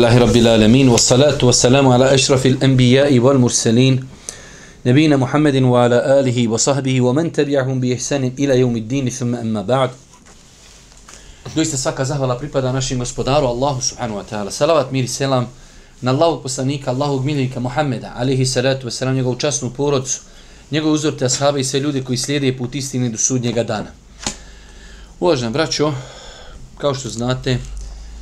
Alhamdulillahi Rabbil Alamin Wa salatu wa salamu ala ashrafil anbijai wal mursalin Nabina Muhammedin wa ala alihi wa sahbihi Wa man tabi'ahum bi ihsanin ila jevmi dini Thumma amma ba'd. Doista svaka zahvala pripada našim gospodaru Allahu subhanu wa ta'ala. Salavat mir i selam Na Allahog poslanika, Allahog gmilika Muhammeda Alihi salatu wa salam Njegovu časnu porodcu Njegovu uzor te ashabi i sve ljudi koji slijede put istine do sudnjega dana. Uvažena braćo Kao što znate,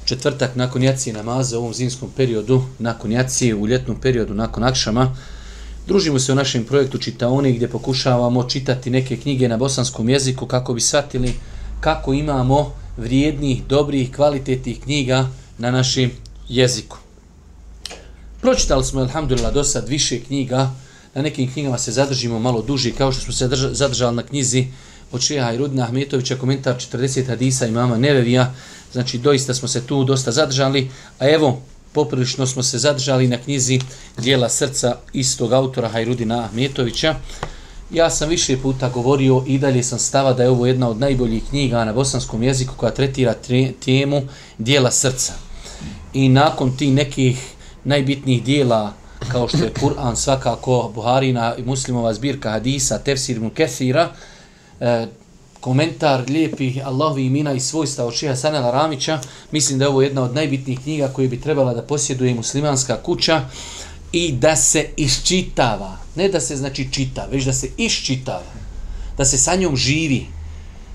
četvrtak nakon jacije namaza u ovom zimskom periodu, nakon jacije u ljetnom periodu, nakon akšama, družimo se u našem projektu Čitaoni gdje pokušavamo čitati neke knjige na bosanskom jeziku kako bi shvatili kako imamo vrijednih, dobrih, kvalitetnih knjiga na našem jeziku. Pročitali smo, alhamdulillah, do sad više knjiga, na nekim knjigama se zadržimo malo duži, kao što smo se zadržali na knjizi od Šeha i Rudina Ahmetovića, komentar 40 hadisa imama Nevevija, znači doista smo se tu dosta zadržali, a evo, poprilično smo se zadržali na knjizi Dijela srca istog autora Hajrudina Ahmetovića. Ja sam više puta govorio i dalje sam stava da je ovo jedna od najboljih knjiga na bosanskom jeziku koja tretira temu Dijela srca. I nakon tih nekih najbitnijih dijela kao što je Kur'an svakako, Buharina i muslimova zbirka hadisa, Tefsir Mukesira, e, komentar lijepih Allahovi imena i svojstva od Šeha Sanela Ramića. Mislim da je ovo jedna od najbitnijih knjiga koje bi trebala da posjeduje muslimanska kuća i da se iščitava. Ne da se znači čita, već da se iščitava. Da se sa njom živi.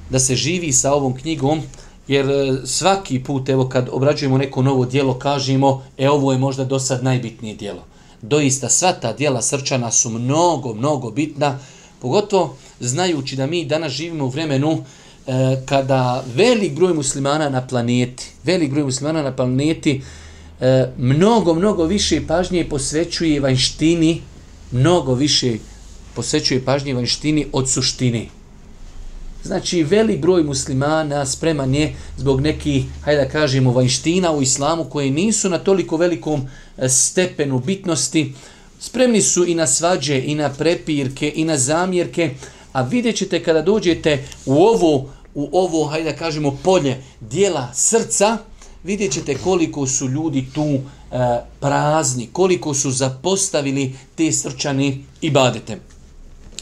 Da se živi sa ovom knjigom. Jer e, svaki put, evo kad obrađujemo neko novo dijelo, kažemo, e ovo je možda do sad najbitnije dijelo. Doista, sva ta dijela srčana su mnogo, mnogo bitna. Pogotovo znajući da mi danas živimo u vremenu e, kada velik broj muslimana na planeti, velik broj muslimana na planeti e, mnogo, mnogo više pažnje posvećuje vanštini, mnogo više posvećuje pažnje vanštini od suštine. Znači, velik broj muslimana spreman je zbog nekih, hajde da kažemo, vanština u islamu koje nisu na toliko velikom e, stepenu bitnosti, spremni su i na svađe, i na prepirke, i na zamjerke, A vidjet ćete kada dođete u ovo, u ovo, hajde da kažemo, polje dijela srca, vidjet ćete koliko su ljudi tu e, prazni, koliko su zapostavili te srčane ibadete.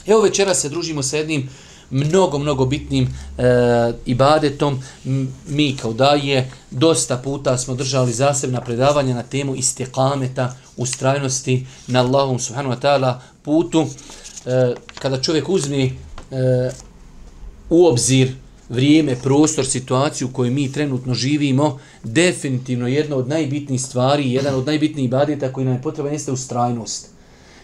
Evo večera se družimo sa jednim mnogo, mnogo bitnim e, ibadetom. Mi kao da je dosta puta smo držali zasebna predavanja na temu istiqameta, ustrajnosti na Allahom subhanahu wa ta'ala putu e, kada čovjek uzme e, u obzir vrijeme, prostor, situaciju u kojoj mi trenutno živimo, definitivno jedna od najbitnijih stvari, jedan od najbitnijih badeta koji nam je potreban jeste ustrajnost.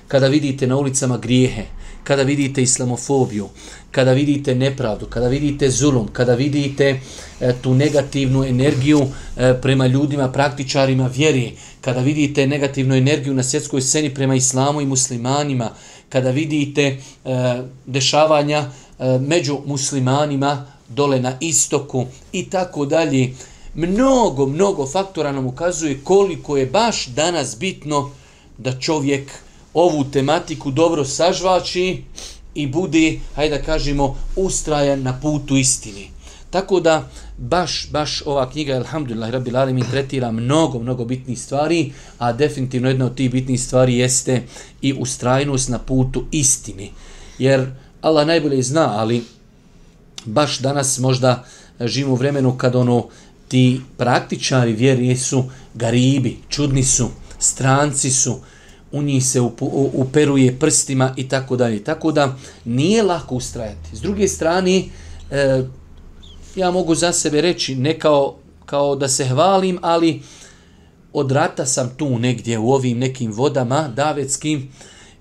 Kada vidite na ulicama grijehe, kada vidite islamofobiju, kada vidite nepravdu, kada vidite zulum, kada vidite e, tu negativnu energiju e, prema ljudima, praktičarima vjeri, kada vidite negativnu energiju na svjetskoj sceni prema islamu i muslimanima, kada vidite e, dešavanja e, među muslimanima dole na istoku i tako dalje. Mnogo, mnogo faktora nam ukazuje koliko je baš danas bitno da čovjek ovu tematiku dobro sažvači i bude, hajde da kažemo, ustrajan na putu istini. Tako da, baš, baš ova knjiga, alhamdulillah, rabbi mi tretira mnogo, mnogo bitnih stvari, a definitivno jedna od tih bitnih stvari jeste i ustrajnost na putu istini. Jer Allah najbolje zna, ali baš danas možda živimo u vremenu kad ono ti praktičari vjeri su garibi, čudni su, stranci su, u njih se uperuje prstima i tako dalje. Tako da nije lako ustrajati. S druge strane, e, ja mogu za sebe reći, ne kao, kao da se hvalim, ali od rata sam tu negdje u ovim nekim vodama davetskim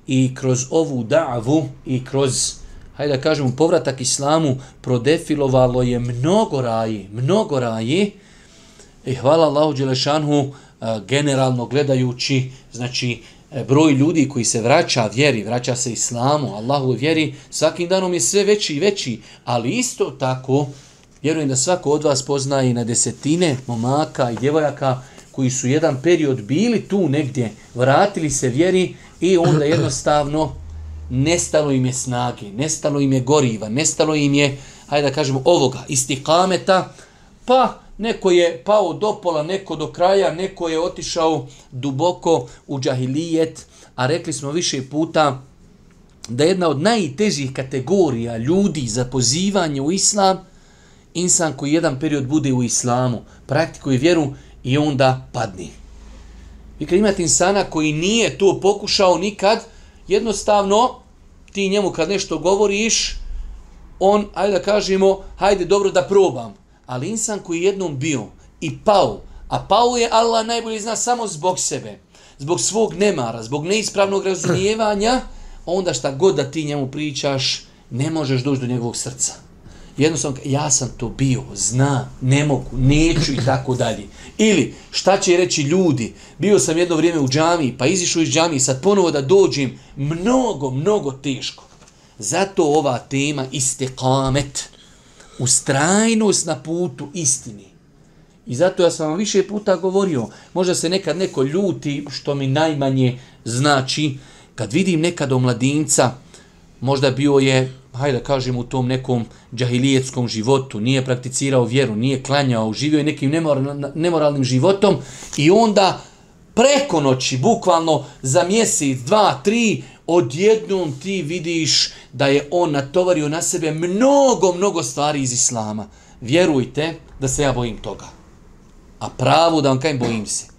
i kroz ovu davu i kroz, hajde da kažemo, povratak islamu prodefilovalo je mnogo raje, mnogo raje. I hvala Allahu Đelešanhu e, generalno gledajući, znači, e, broj ljudi koji se vraća vjeri, vraća se islamu, Allahu vjeri, svakim danom je sve veći i veći, ali isto tako, Vjerujem da svako od vas pozna i na desetine momaka i djevojaka koji su jedan period bili tu negdje, vratili se vjeri i onda jednostavno nestalo im je snage, nestalo im je goriva, nestalo im je, hajde da kažemo, ovoga, istikameta, pa Neko je pao do pola, neko do kraja, neko je otišao duboko u džahilijet, a rekli smo više puta da jedna od najtežih kategorija ljudi za pozivanje u islam, insan koji jedan period bude u islamu, praktikuje vjeru i onda padni. Vi kad imate insana koji nije to pokušao nikad, jednostavno ti njemu kad nešto govoriš, on, ajde da kažemo, hajde dobro da probam. Ali insan koji jednom bio i pao, a pao je Allah najbolje zna samo zbog sebe, zbog svog nemara, zbog neispravnog razumijevanja, onda šta god da ti njemu pričaš, ne možeš doći do njegovog srca. Jednostavno, ja sam to bio, zna, ne mogu, neću i tako dalje. Ili, šta će reći ljudi, bio sam jedno vrijeme u džami, pa izišu iz džami, sad ponovo da dođem, mnogo, mnogo teško. Zato ova tema istekamet, ustrajnost na putu istini. I zato ja sam vam više puta govorio, možda se nekad neko ljuti, što mi najmanje znači, kad vidim nekad omladinca, možda bio je, hajde da kažem, u tom nekom džahilijetskom životu, nije prakticirao vjeru, nije klanjao, živio je nekim nemoralnim životom i onda preko noći, bukvalno za mjesec, dva, tri, odjednom ti vidiš da je on natovario na sebe mnogo, mnogo stvari iz islama. Vjerujte da se ja bojim toga. A pravo da vam kajem bojim se.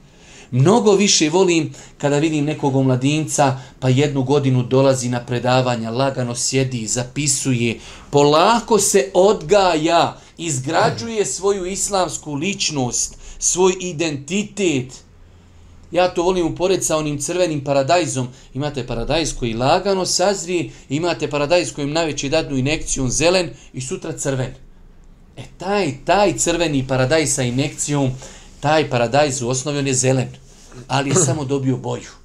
Mnogo više volim kada vidim nekog omladinca pa jednu godinu dolazi na predavanja, lagano sjedi, zapisuje, polako se odgaja, izgrađuje svoju islamsku ličnost, svoj identitet. Ja to volim upored sa onim crvenim paradajzom. Imate paradajz koji lagano sazrije, imate paradajz kojim najveći dadnu inekcijom zelen i sutra crven. E taj, taj crveni paradajz sa inekcijom, taj paradajz u osnovi on je zelen, ali je samo dobio boju.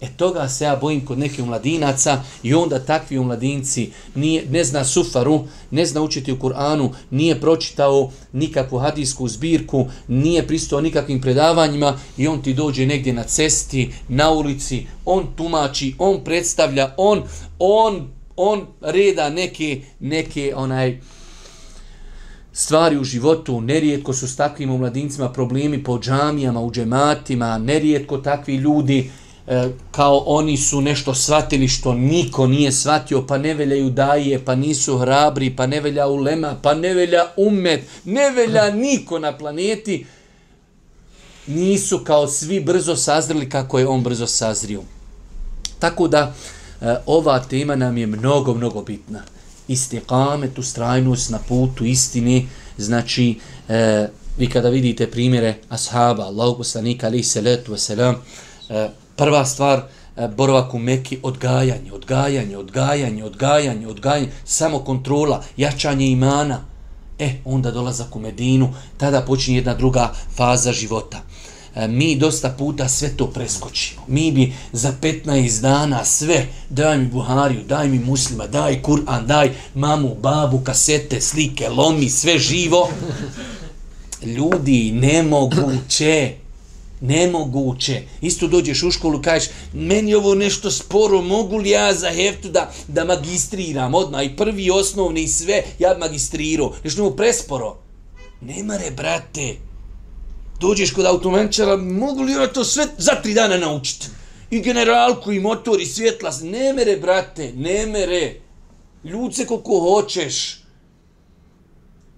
E toga se ja bojim kod nekih mladinaca i onda takvi mladinci nije, ne zna sufaru, ne zna učiti u Kur'anu, nije pročitao nikakvu hadijsku zbirku, nije pristao nikakvim predavanjima i on ti dođe negdje na cesti, na ulici, on tumači, on predstavlja, on, on, on reda neke, neke onaj, stvari u životu, nerijetko su s takvim mladincima problemi po džamijama, u džematima, nerijetko takvi ljudi e, kao oni su nešto shvatili što niko nije shvatio, pa ne veljaju daje, pa nisu hrabri, pa ne velja ulema, pa ne velja umet, ne velja niko na planeti, nisu kao svi brzo sazrili kako je on brzo sazrio. Tako da, e, ova tema nam je mnogo, mnogo bitna istiqamet, ustrajnost na putu istine, znači e, vi kada vidite primjere ashaba, Allahog poslanika ali salatu wasalam, e, prva stvar e, boravak u Meki, odgajanje, odgajanje, odgajanje, odgajanje, odgajanje, samo kontrola, jačanje imana. E, onda dolazak u Medinu, tada počinje jedna druga faza života. E, mi dosta puta sve to preskočimo. Mi bi za 15 dana sve, daj mi Buhariju, daj mi muslima, daj Kur'an, daj mamu, babu, kasete, slike, lomi, sve živo. Ljudi, nemoguće, nemoguće. Isto dođeš u školu, kažeš, meni ovo nešto sporo, mogu li ja za heftu da, da magistriram odmah i prvi osnovni i sve, ja magistrirao. Nešto mu presporo. Nema re, brate, dođeš kod automenčara, mogu li to sve za tri dana naučiti? I generalku, i motor, i svjetla, ne mere, brate, ne mere. Ljudce koliko hoćeš.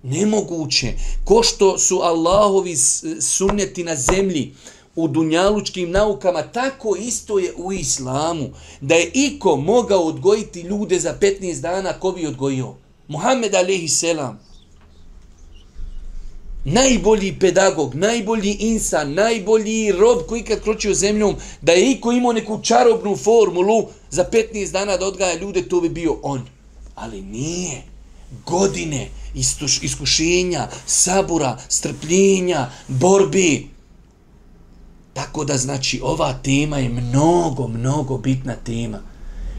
Nemoguće. Ko što su Allahovi sunneti na zemlji u dunjalučkim naukama, tako isto je u islamu. Da je iko mogao odgojiti ljude za 15 dana, ko bi odgojio? Muhammed alaihi selam najbolji pedagog, najbolji insan, najbolji rob koji kad kročio zemljom, da je iko imao neku čarobnu formulu za 15 dana da odgaja ljude, to bi bio on. Ali nije. Godine istuš, iskušenja, sabura, strpljenja, borbi. Tako da znači ova tema je mnogo, mnogo bitna tema.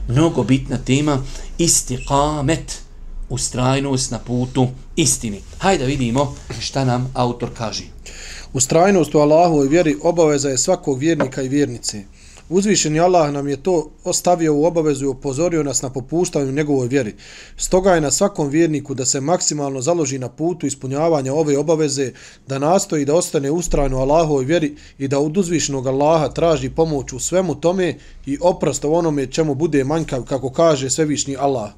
Mnogo bitna tema istiqamet ustrajnost na putu istini. Hajde vidimo šta nam autor kaže. Ustrajnost u Allahu i vjeri obaveza je svakog vjernika i vjernice. Uzvišeni Allah nam je to ostavio u obavezu i upozorio nas na popuštanju njegovoj vjeri. Stoga je na svakom vjerniku da se maksimalno založi na putu ispunjavanja ove obaveze, da nastoji da ostane ustrajno Allahovoj vjeri i da od uzvišenog Allaha traži pomoć u svemu tome i oprost onome čemu bude manjkav, kako kaže svevišnji Allah.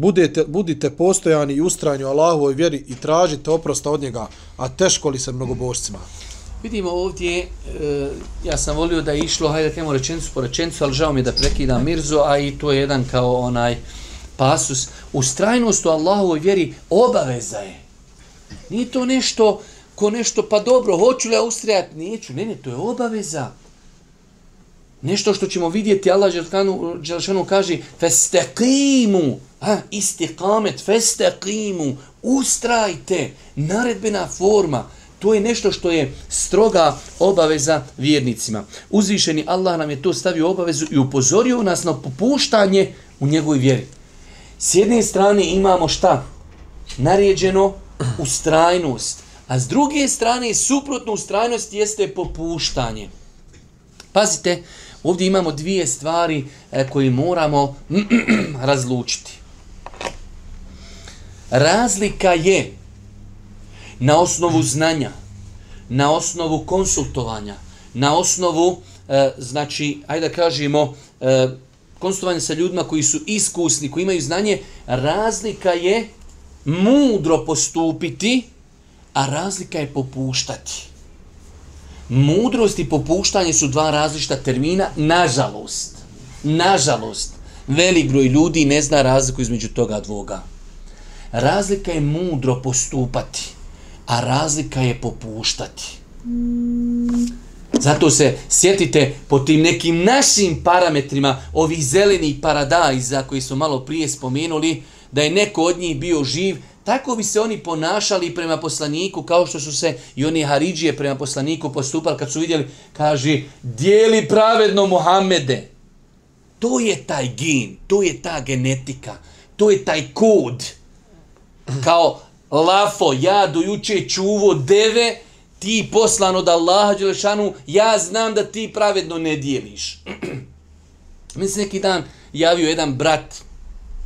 Budete, budite postojani i ustrajni u Allahovoj vjeri i tražite oprosta od njega, a teško li se mnogobožcima. Vidimo ovdje, e, ja sam volio da je išlo, hajde da kajemo rečenicu po rečenicu, ali žao mi da prekidam Mirzu, a i to je jedan kao onaj pasus. Ustrajnost u Allahovoj vjeri obaveza je. Nije to nešto ko nešto, pa dobro, hoću li ja ustrajati? Neću, ne, ne, to je obaveza. Nešto što ćemo vidjeti, Allah Đelšanu kaže, festeqimu, ha, istiqamet, festeqimu, ustrajte, naredbena forma, To je nešto što je stroga obaveza vjernicima. Uzvišeni Allah nam je to stavio obavezu i upozorio nas na popuštanje u njegovoj vjeri. S jedne strane imamo šta? Naređeno ustrajnost. A s druge strane suprotno ustrajnost jeste popuštanje. Pazite, ovdje imamo dvije stvari e, koje moramo razlučiti. Razlika je na osnovu znanja, na osnovu konsultovanja, na osnovu, e, znači, ajde da kažemo, e, konsultovanja sa ljudima koji su iskusni, koji imaju znanje, razlika je mudro postupiti, a razlika je popuštati. Mudrost i popuštanje su dva različita termina, nažalost. Nažalost, velik broj ljudi ne zna razliku između toga dvoga. Razlika je mudro postupati a razlika je popuštati. Zato se sjetite po tim nekim našim parametrima ovih zelenih paradajza koji su malo prije spomenuli da je neko od njih bio živ, tako bi se oni ponašali prema poslaniku kao što su se i oni Haridžije prema poslaniku postupali kad su vidjeli, kaže, dijeli pravedno Muhammede. To je taj gen, to je ta genetika, to je taj kod. Kao lafo, ja dojuče čuvo deve, ti poslan od Allaha Đelešanu, ja znam da ti pravedno ne dijeliš. mi se neki dan javio jedan brat,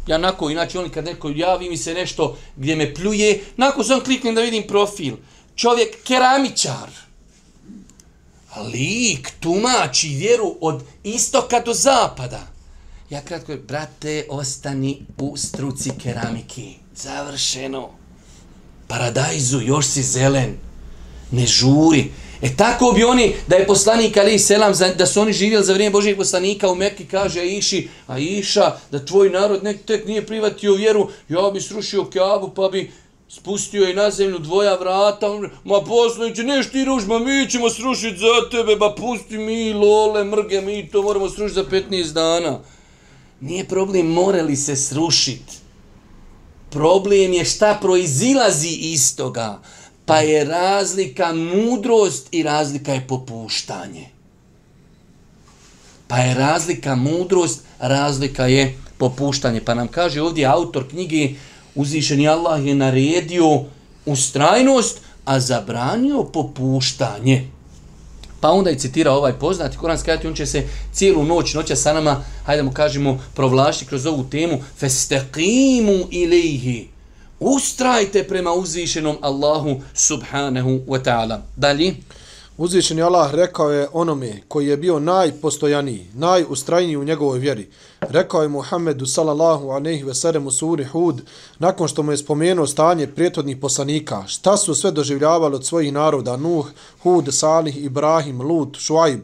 ja nako, inače on kad neko javi mi se nešto gdje me pljuje, nako sam kliknem da vidim profil. Čovjek keramičar. Lik tumači vjeru od istoka do zapada. Ja kratko, brate, ostani u struci keramike. Završeno paradajzu, još si zelen, ne žuri. E tako bi oni, da je poslanik Ali Selam, da su oni živjeli za vrijeme Božijeg poslanika u Mekki, kaže Aiši, a Iša, da tvoj narod nek tek nije privatio vjeru, ja bi srušio Kjabu, pa bi spustio i na zemlju dvoja vrata, ma poslaniće, neš ti ružma, mi ćemo srušiti za tebe, ba pusti mi, lole, mrge, mi to moramo srušiti za 15 dana. Nije problem, morali se srušiti. Problem je šta proizilazi iz toga. Pa je razlika mudrost i razlika je popuštanje. Pa je razlika mudrost, razlika je popuštanje. Pa nam kaže ovdje autor knjige Uzvišeni Allah je naredio ustrajnost, a zabranio popuštanje. Pa onda i citira ovaj poznati kuranski ajet, on će se cijelu noć, noća sa nama, hajde mu kažemo, provlašiti kroz ovu temu, festeqimu ilaihi, ustrajte prema uzvišenom Allahu subhanahu wa ta'ala. Dalje. Uzvišeni Allah rekao je onome koji je bio najpostojaniji, najustrajniji u njegovoj vjeri. Rekao je Muhammedu sallallahu aleyhi ve sellem u suri Hud, nakon što mu je spomenuo stanje prijetodnih poslanika, šta su sve doživljavali od svojih naroda, Nuh, Hud, Salih, Ibrahim, Lut, Šuajb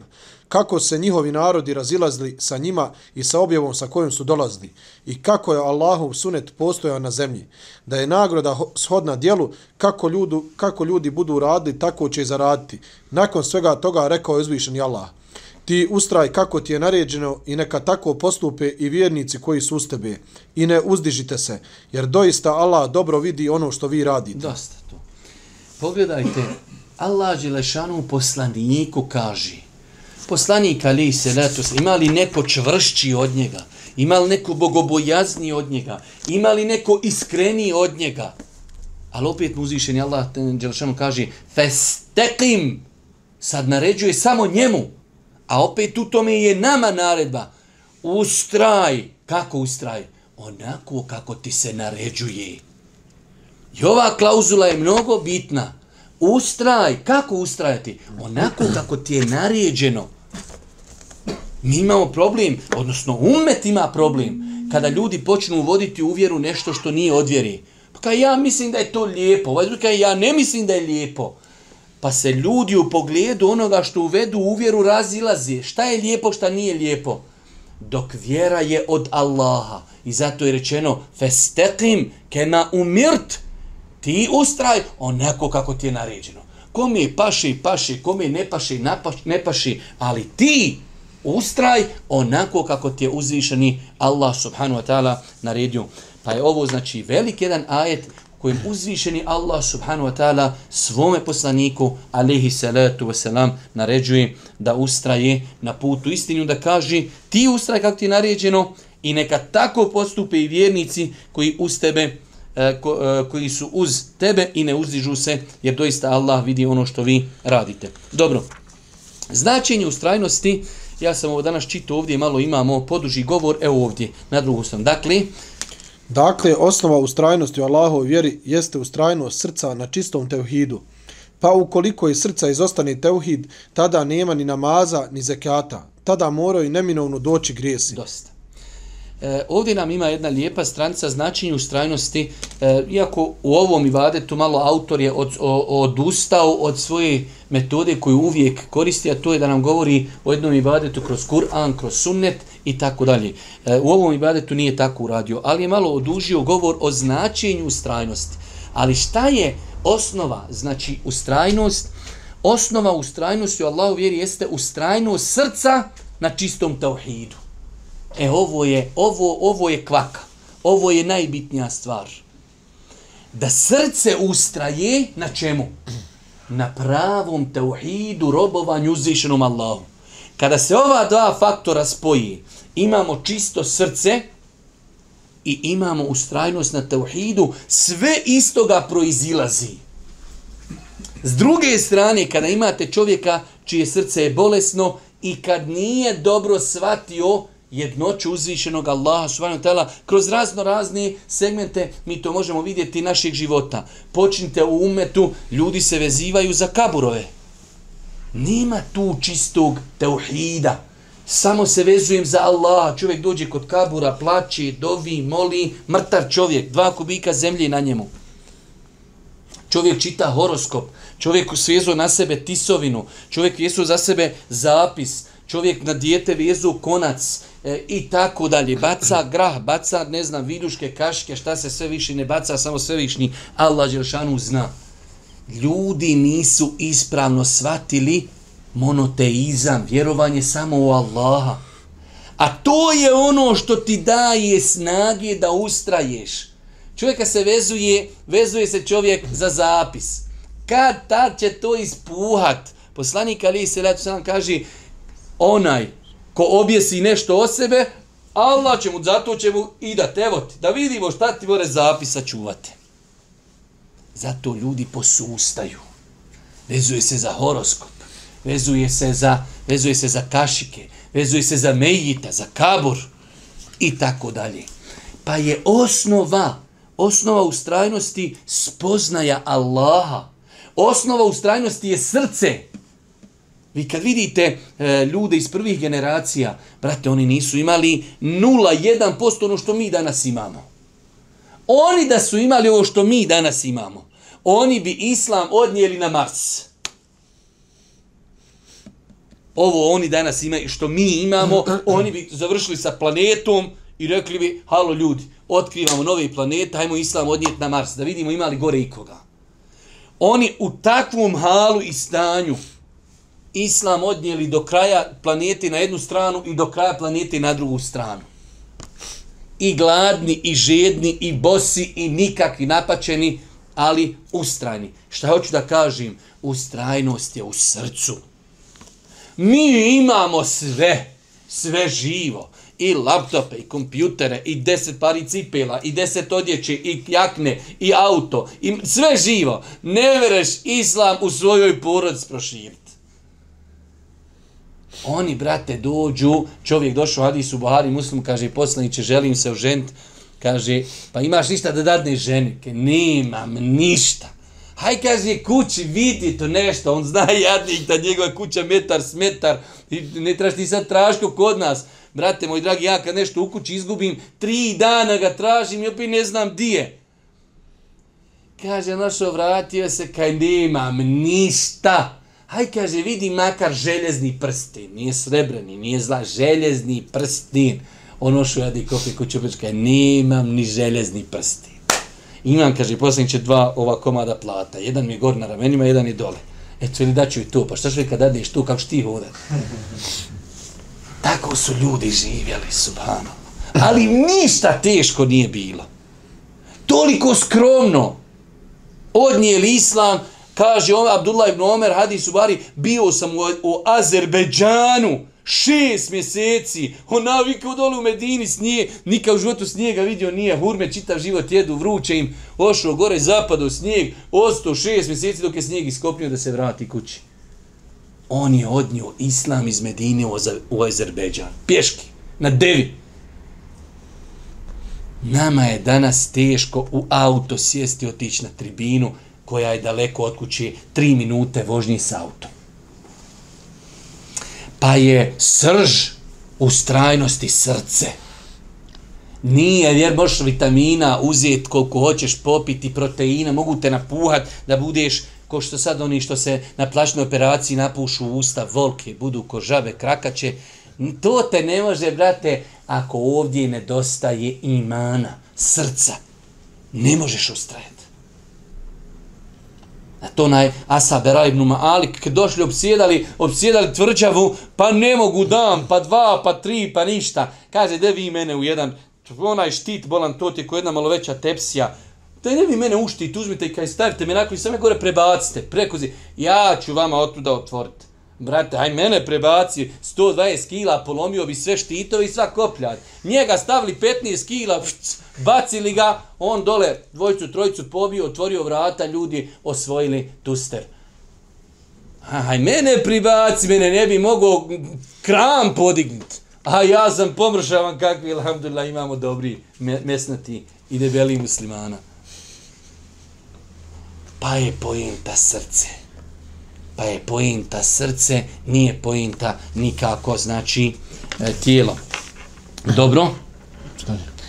kako se njihovi narodi razilazili sa njima i sa objavom sa kojim su dolazili i kako je Allahov sunet postojao na zemlji, da je nagroda shodna dijelu kako, ljudu, kako ljudi budu radili, tako će i zaraditi. Nakon svega toga rekao je uzvišeni Allah, ti ustraj kako ti je naređeno i neka tako postupe i vjernici koji su uz tebe i ne uzdižite se, jer doista Allah dobro vidi ono što vi radite. Dosta to. Pogledajte, Allah Đelešanu poslaniku kaže, poslanik ali se ima li neko čvršći od njega ima li neko bogobojazni od njega ima li neko iskreni od njega ali opet muzišen Allah Đelšanu kaže festekim sad naređuje samo njemu A opet u tome je nama naredba. Ustraj. Kako ustraj? Onako kako ti se naređuje. I ova klauzula je mnogo bitna. Ustraj. Kako ustrajati? Onako kako ti je naređeno. Mi imamo problem, odnosno umet ima problem, kada ljudi počnu uvoditi u vjeru nešto što nije od vjeri. Pa kaj ja mislim da je to lijepo, ovaj drugi kaj ja ne mislim da je lijepo. Pa se ljudi u pogledu onoga što uvedu u vjeru razilaze. Šta je lijepo, šta nije lijepo. Dok vjera je od Allaha. I zato je rečeno, festeqim kema umirt, ti ustraj onako kako ti je naređeno. Kome je paši, paši, kome ne paši, ne paši, ali ti ustraj onako kako ti je uzvišeni Allah subhanahu wa ta'ala naredio. Pa je ovo znači velik jedan ajet kojim uzvišeni Allah subhanahu wa ta'ala svome poslaniku alihi salatu wasalam naređuje da ustraje na putu istinu da kaže ti ustraj kako ti je naređeno i neka tako postupe i vjernici koji uz tebe ko, e, koji su uz tebe i ne uzdižu se jer doista Allah vidi ono što vi radite. Dobro. Značenje ustrajnosti Ja sam ovo danas čito ovdje malo imamo poduži govor, evo ovdje, na drugu stranu. Dakle, Dakle, osnova ustrajnosti u Allahovoj vjeri jeste ustrajnost srca na čistom teuhidu. Pa ukoliko je srca izostane teuhid, tada nema ni namaza, ni zekata. Tada moraju neminovno doći grijesi. Dosta. E, ovdje nam ima jedna lijepa stranica značenju ustrajnosti, e, iako u ovom ibadetu malo autor je od, o, odustao od svoje metode koju uvijek koristi, a to je da nam govori o jednom ibadetu kroz Kur'an, kroz sunnet i tako dalje. E, u ovom ibadetu nije tako uradio, ali je malo odužio govor o značenju ustrajnosti. Ali šta je osnova, znači ustrajnost? Osnova ustrajnosti u Allahu vjeri jeste ustrajnost srca na čistom tauhidu. E ovo je, ovo, ovo je kvaka. Ovo je najbitnija stvar. Da srce ustraje na čemu? Na pravom tauhidu robovanju uzvišenom Allahu. Kada se ova dva faktora spoji, imamo čisto srce i imamo ustrajnost na tauhidu, sve istoga proizilazi. S druge strane, kada imate čovjeka čije srce je bolesno i kad nije dobro shvatio jednoću uzvišenog Allaha subhanahu wa ta'ala kroz razno razne segmente mi to možemo vidjeti naših života. Počnite u umetu, ljudi se vezivaju za kaburove. Nema tu čistog teuhida. Samo se vezujem za Allaha. Čovjek dođe kod kabura, plaće, dovi, moli, mrtav čovjek, dva kubika zemlje na njemu. Čovjek čita horoskop, čovjek svezo na sebe tisovinu, čovjek vjesu za sebe zapis, čovjek na dijete vezu konac, e, i tako dalje. Baca grah, baca, ne znam, viduške, kaške, šta se sve više ne baca, samo sve višni. Allah Đelšanu zna. Ljudi nisu ispravno shvatili monoteizam, vjerovanje samo u Allaha. A to je ono što ti daje snage da ustraješ. Čovjeka se vezuje, vezuje se čovjek za zapis. Kad tad će to ispuhat? Poslanik Ali se kaže, onaj ko objesi nešto o sebe, Allah će mu, zato će mu i da te voti, da vidimo šta ti more zapisa čuvati. Zato ljudi posustaju. Vezuje se za horoskop, vezuje se za, vezuje se za kašike, vezuje se za mejita, za kabor i tako dalje. Pa je osnova, osnova ustrajnosti spoznaja Allaha. Osnova ustrajnosti je srce. Vi kad vidite e, ljude iz prvih generacija, brate, oni nisu imali 0,1% ono što mi danas imamo. Oni da su imali ovo što mi danas imamo, oni bi islam odnijeli na Mars. Ovo oni danas imaju što mi imamo, oni bi završili sa planetom i rekli bi, halo ljudi, otkrivamo nove planete, hajmo islam odnijeti na Mars, da vidimo imali gore ikoga. Oni u takvom halu i stanju, islam odnijeli do kraja planete na jednu stranu i do kraja planete na drugu stranu. I gladni, i žedni, i bosi, i nikakvi napačeni, ali ustrajni. Šta hoću da kažem? Ustrajnost je u srcu. Mi imamo sve, sve živo. I laptope, i kompjutere, i deset pari cipela, i deset odjeće, i jakne, i auto, i sve živo. Ne vereš islam u svojoj porodici proširiti. Oni, brate, dođu, čovjek došao u Buhari, muslim, kaže, poslaniće, želim se oženiti, kaže, pa imaš ništa da dadne ženi? Ke, nemam ništa. Haj, kaže, kući, vidi to nešto, on zna jadnik da njegova kuća metar s metar, ne traži ti sad tražko kod nas. Brate, moj dragi, ja kad nešto u kući izgubim, tri dana ga tražim i opet ne znam di je. Kaže, našo, vratio se, kaj nemam ništa. Haj, kaže, vidi makar željezni prsten, nije srebrni, nije zla, željezni prsten. Ono što radi kofi kuću, kaj nemam ni željezni prsten. Imam, kaže, posljedniče dva ova komada plata. Jedan mi je gor na ramenima, jedan je dole. Eto, ili daću i to, pa šta što kad dadneš tu, kako ti hodat? Tako su ljudi živjeli, subhano. Ali ništa teško nije bilo. Toliko skromno. Odnijeli islam, kaže on, Abdullah ibn Omer, hadis u bari, bio sam u, u Azerbeđanu, šest mjeseci, on navikao dole u Medini snije, nikad u životu snijega vidio nije, hurme čitav život jedu, vruće im, ošao gore, zapadao snijeg, ostao šest mjeseci dok je snijeg iskopnio da se vrati kući. On je odnio islam iz Medine u, u Azerbeđan, pješki, na devi. Nama je danas teško u auto sjesti otići na tribinu koja je daleko od kuće, tri minute vožnje s autom pa je srž u strajnosti srce. Nije, jer možeš vitamina uzeti koliko hoćeš popiti, proteina, mogu te napuhat da budeš ko što sad oni što se na plaćnoj operaciji napušu u usta, volke, budu ko žabe, krakaće. To te ne može, brate, ako ovdje nedostaje imana, srca. Ne možeš ustrajati. A to naj Asa Era ibn Malik, kad došli obsjedali, obsjedali tvrđavu, pa ne mogu dam, pa dva, pa tri, pa ništa. Kaže, da vi mene u jedan, onaj štit bolan, to ti je ko jedna malo veća tepsija, da ne vi mene uštit, uzmite i kaj stavite me nakon i same gore prebacite, prekozi, ja ću vama otuda otvoriti. Brate, aj mene prebaci 120 kila, polomio bi sve štitovi i sva kopljar. Njega stavili 15 kila, pšc, bacili ga, on dole dvojicu, trojicu pobio, otvorio vrata, ljudi osvojili tuster. Aj mene pribaci, mene ne bi mogao kram podignuti. A ja sam pomršavan kakvi, alhamdulillah, imamo dobri mesnati i debeli muslimana. Pa je pojenta srce pa je pointa srce, nije pointa nikako, znači, e, tijelo. Dobro?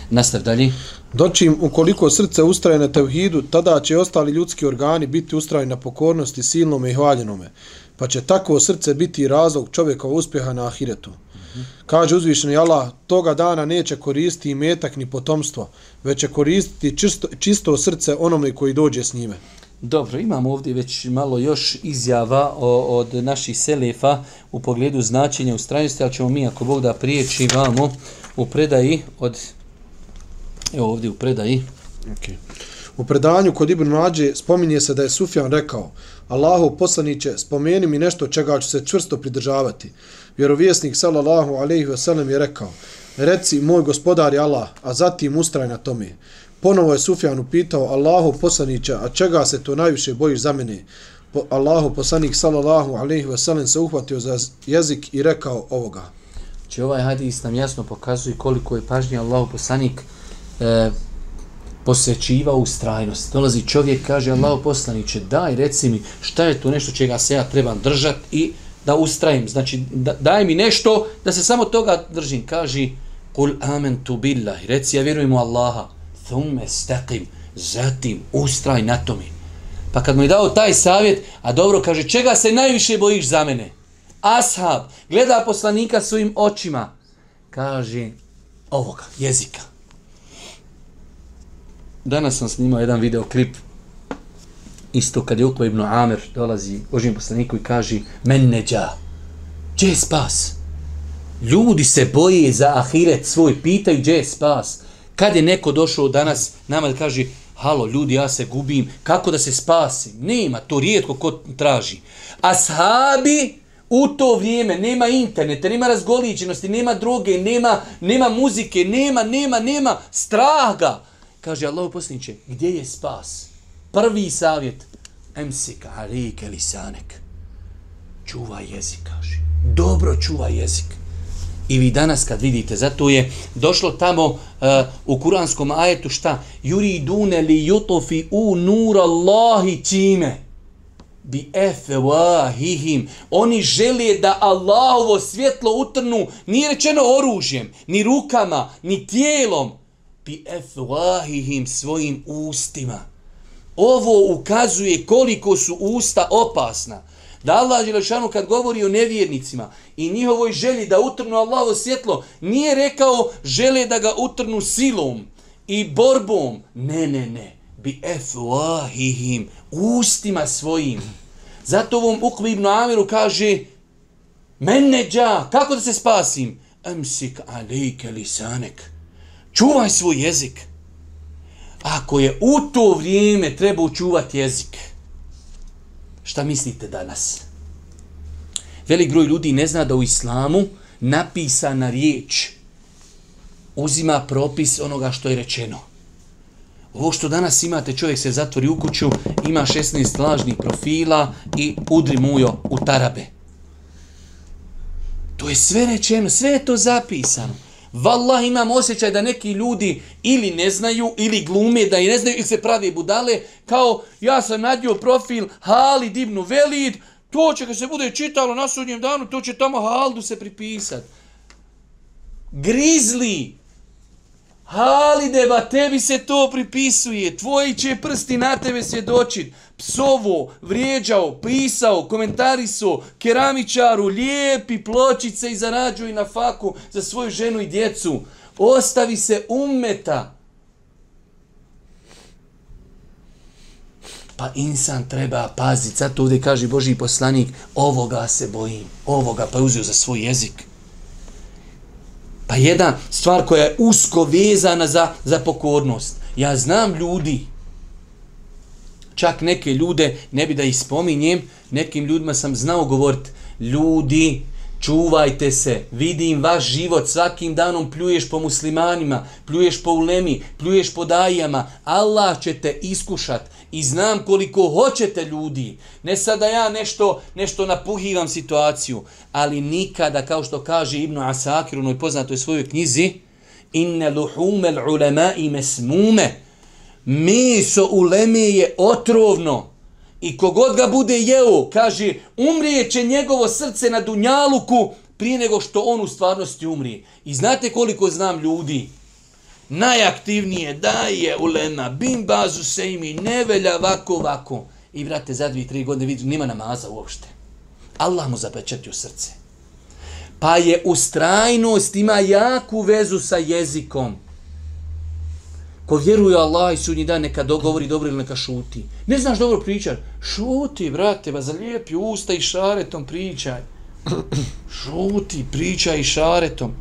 Nastav dalje. Dočim, ukoliko srce ustraje na tevhidu, tada će ostali ljudski organi biti ustrajeni na pokornosti silnome i hvaljenome. Pa će takvo srce biti razlog čovjekova uspjeha na ahiretu. Kaže uzvišeni Allah, toga dana neće koristiti i metak ni potomstvo, već će koristiti čisto, čisto srce onome koji dođe s njime. Dobro, imamo ovdje već malo još izjava o, od naših selefa u pogledu značenja ustrajnosti, ali ćemo mi ako Bog da prijeći vamo u predaji od evo ovdje u predaji. Okay. U predanju kod Ibn Nađe spominje se da je Sufjan rekao Allahu poslaniće, spomeni mi nešto čega ću se čvrsto pridržavati. Vjerovjesnik sallallahu alejhi ve sellem je rekao Reci, moj gospodar je Allah, a zatim ustraj na tome. Ponovo je Sufjan upitao Allahu poslanića, a čega se to najviše bojiš za mene? Po, Allahu poslanik sallallahu alejhi ve sellem se uhvatio za jezik i rekao ovoga. Znači ovaj hadis nam jasno pokazuje koliko je pažnje Allahu poslanik e, posvećivao u strajnost. Dolazi čovjek, kaže Allahu poslaniće, daj, reci mi šta je to nešto čega se ja trebam držati i da ustrajim. Znači, da, daj mi nešto da se samo toga držim. Kaže, kul amen tu billahi, reci, ja vjerujem u Allaha thumme stakim, zatim ustraj na tome. Pa kad mu je dao taj savjet, a dobro kaže, čega se najviše bojiš za mene? Ashab, gleda poslanika svojim očima, kaže, ovoga, jezika. Danas sam snimao jedan videoklip, isto kad je Ukva ibn Amir dolazi Božijem poslaniku i kaže, men neđa, gdje je spas? Ljudi se boje za ahiret svoj, pitaju gdje je spas. Kad je neko došao danas nama da kaže halo ljudi ja se gubim, kako da se spasim? Nema, to rijetko ko traži. Ashabi u to vrijeme nema interneta, nema razgoličenosti, nema droge, nema, nema muzike, nema, nema, nema straha. Kaže Allah posljedniče, gdje je spas? Prvi savjet, emsika alike lisanek. čuvaj jezik, kaže. Dobro čuvaj jezik. I vi danas kad vidite, zato je došlo tamo uh, u kuranskom ajetu šta? Juri dune li jutofi u nur Allahi čime? Bi efewahihim. Oni žele da Allahovo svjetlo utrnu, nije rečeno oružjem, ni rukama, ni tijelom. Bi efewahihim svojim ustima. Ovo ukazuje koliko su usta opasna. Da Allah Đelešanu kad govori o nevjernicima i njihovoj želji da utrnu Allahovo svjetlo, nije rekao žele da ga utrnu silom i borbom. Ne, ne, ne. Bi efuahihim, ustima svojim. Zato ovom Ukvi ibn Amiru kaže Mene dža, kako da se spasim? Emsik alejke lisanek. Čuvaj svoj jezik. Ako je u to vrijeme treba čuvati jezik, Šta mislite danas? Velik broj ljudi ne zna da u islamu napisana riječ uzima propis onoga što je rečeno. Ovo što danas imate, čovjek se zatvori u kuću, ima 16 lažnih profila i udri mujo u tarabe. To je sve rečeno, sve je to zapisano. Wallah imam osjećaj da neki ljudi ili ne znaju, ili glume da i ne znaju, ili se pravi budale, kao ja sam nadio profil Hali Dibnu Velid, to će kad se bude čitalo na sudnjem danu, to će tamo Haldu se pripisat. Grizli, Halideva, tebi se to pripisuje, tvoji će prsti na tebe svjedočit. Psovo, vrijeđao, pisao, komentariso, keramičaru, lijepi pločice i zarađuj na faku za svoju ženu i djecu. Ostavi se ummeta. Pa insan treba paziti. Zato ovdje kaže Boži poslanik, ovoga se bojim, ovoga pa uzio za svoj jezik. Pa jedna stvar koja je usko vezana za, za pokornost. Ja znam ljudi, čak neke ljude, ne bi da ih spominjem, nekim ljudima sam znao govoriti, ljudi, čuvajte se, vidim vaš život, svakim danom pljuješ po muslimanima, pljuješ po ulemi, pljuješ po dajama, Allah će te iskušat i znam koliko hoćete ljudi. Ne sada ja nešto, nešto napuhivam situaciju, ali nikada, kao što kaže Ibnu Asakir u onoj poznatoj svojoj knjizi, inne luhume ulema i mesmume, meso uleme je otrovno, I kogod ga bude jeo, kaže, umrije će njegovo srce na dunjaluku prije nego što on u stvarnosti umrije. I znate koliko znam ljudi? Najaktivnije daje ulema, bim bazu se imi, ne velja vako, vako. I vrate, za dvije, tri godine vidi, nima namaza uopšte. Allah mu zapečetio srce. Pa je ustrajnost, ima jaku vezu sa jezikom. Ko vjeruje Allah i sudnji dan, neka dogovori dobro ili neka šuti. Ne znaš dobro pričat? Šuti, brate, ba zalijepi usta i šaretom pričaj. Šuti, pričaj i šaretom.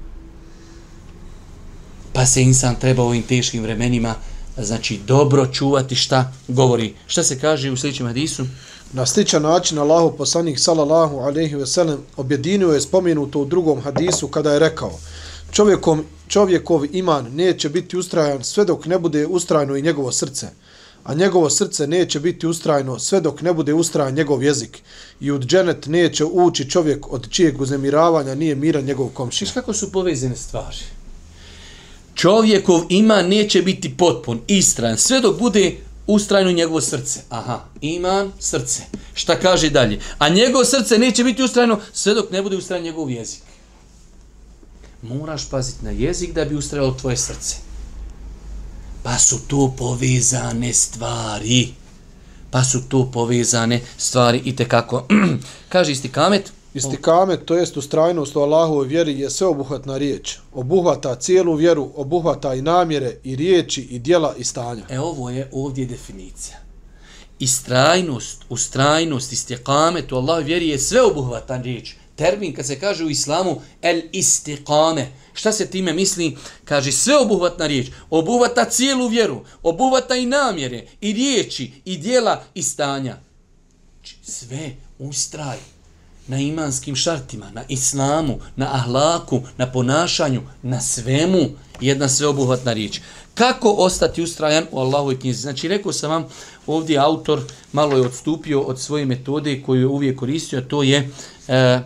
Pa se insan treba u ovim teškim vremenima znači dobro čuvati šta govori. Šta se kaže u sljedećem hadisu? Na sličan način Allahu poslanik sallallahu alejhi ve sellem objedinio je spomenuto u drugom hadisu kada je rekao: Čovjekom čovjekov iman neće biti ustrajan sve dok ne bude ustrajno i njegovo srce, a njegovo srce neće biti ustrajno sve dok ne bude ustrajan njegov jezik. I u dženet neće ući čovjek od čijeg uznemiravanja nije miran njegov komšija. Kako su povezane stvari? Čovjekov iman neće biti potpun, istrajan, sve dok bude ustrajno njegovo srce. Aha, iman, srce. Šta kaže dalje? A njegovo srce neće biti ustrajno sve dok ne bude ustrajan njegov jezik moraš paziti na jezik da bi ustrajalo tvoje srce. Pa su to povezane stvari. Pa su to povezane stvari i te kako. Kaže istikamet. Istikame, to jest ustrajnost u Allahovoj vjeri, je sveobuhvatna riječ. Obuhvata cijelu vjeru, obuhvata i namjere, i riječi, i dijela, i stanja. E ovo je ovdje definicija. Istrajnost, ustrajnost, istikamet u Allahovoj vjeri je sveobuhvatan riječ termin kad se kaže u islamu el istikame. Šta se time misli? Kaže sve obuhvatna riječ. Obuhvata cijelu vjeru. Obuhvata i namjere, i riječi, i dijela, i stanja. Znači, sve ustraj na imanskim šartima, na islamu, na ahlaku, na ponašanju, na svemu jedna sveobuhvatna riječ. Kako ostati ustrajan u Allahovoj knjizi? Znači, rekao sam vam, ovdje autor malo je odstupio od svoje metode koju je uvijek koristio, to je e,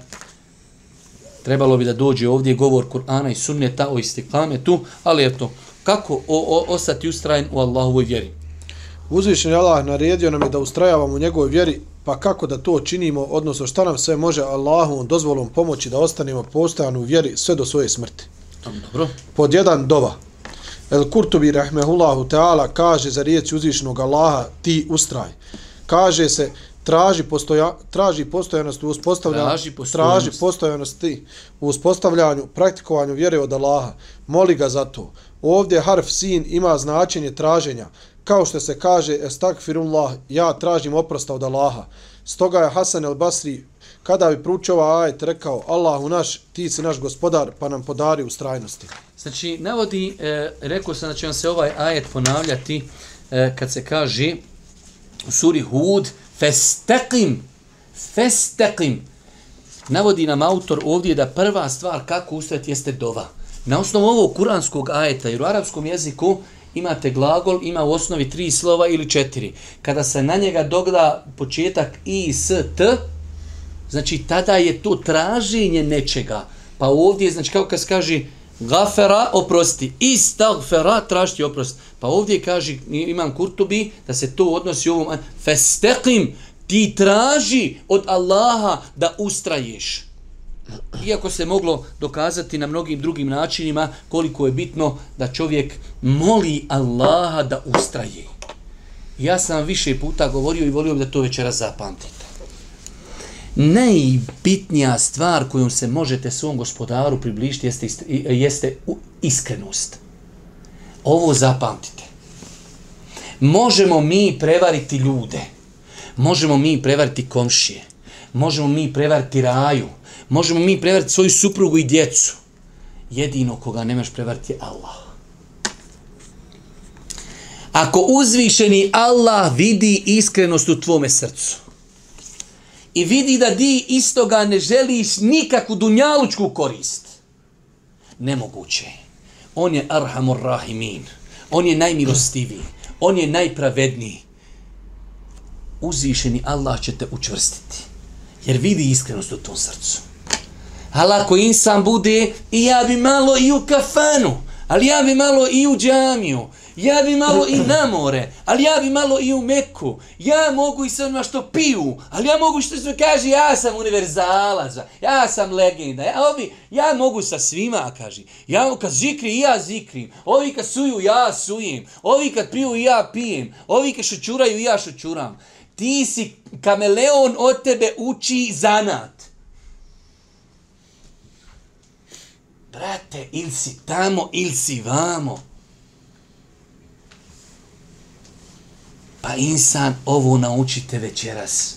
trebalo bi da dođe ovdje govor Kur'ana i sunneta o istiklametu, ali eto, kako o, o, ostati ustrajan u Allahovoj vjeri? Uzvišen je Allah naredio nam je da ustrajavamo u njegovoj vjeri, pa kako da to činimo, odnosno šta nam sve može Allahom dozvolom pomoći da ostanemo postojani u vjeri sve do svoje smrti. Dobro. Pod jedan dova. El Kurtubi rahmehullahu ta'ala kaže za riječ uzvišenog Allaha ti ustraj. Kaže se traži, postoja, traži postojanost u uspostavljanju, Traži postojanost. traži postojanosti u uspostavljanju, praktikovanju vjere od Allaha. Moli ga za to. Ovdje harf sin ima značenje traženja. Kao što se kaže, estakfirullah, ja tražim oprosta od Allaha. Stoga je Hasan el Basri, kada bi pručio ovaj ajet, rekao, Allahu naš, ti si naš gospodar, pa nam podari ustrajnosti. Znači, navodi, e, rekao sam da će vam se ovaj ajet ponavljati e, kad se kaže u suri Hud, festeqim, festeqim. Navodi nam autor ovdje da prva stvar kako ustati jeste dova. Na osnovu ovog kuranskog ajeta, jer u arapskom jeziku imate glagol, ima u osnovi tri slova ili četiri. Kada se na njega dogleda početak i, s, t, znači tada je to traženje nečega. Pa ovdje, znači kao kad se kaže gafera, oprosti, istagfera, tražiti oprost. Pa ovdje kaže, imam kurtubi, da se to odnosi u ovom, festeqim, ti traži od Allaha da ustraješ. Iako se moglo dokazati na mnogim drugim načinima koliko je bitno da čovjek moli Allaha da ustraje. Ja sam više puta govorio i volio bi da to večera zapamtite. Najbitnija stvar kojom se možete svom gospodaru približiti jeste, jeste iskrenost. Ovo zapamtite. Možemo mi prevariti ljude. Možemo mi prevariti komšije. Možemo mi prevariti raju. Možemo mi prevariti svoju suprugu i djecu. Jedino koga nemaš prevariti je Allah. Ako uzvišeni Allah vidi iskrenost u tvome srcu i vidi da ti istoga ne želiš nikakvu dunjalučku korist, nemoguće. On je Arhamur Rahimin. On je najmilostiviji. On je najpravedniji. Uzvišeni Allah će te učvrstiti. Jer vidi iskrenost u tom srcu. Ali ako insan bude, i ja bi malo i u kafanu, ali ja bi malo i u džamiju, ja bi malo i na more, ali ja bi malo i u Meku, ja mogu i sa onima što piju, ali ja mogu što se kaže, ja sam univerzalac, ja sam legenda, ja, ovi, ja mogu sa svima, kaže, ja kad zikri, ja zikrim, ovi kad suju, ja sujem, ovi kad piju, ja pijem, ovi kad šučuraju, ja šučuram. Ti si kameleon od tebe uči zanat. Brate, ili si tamo, ili si vamo. Pa insan, ovo naučite večeras.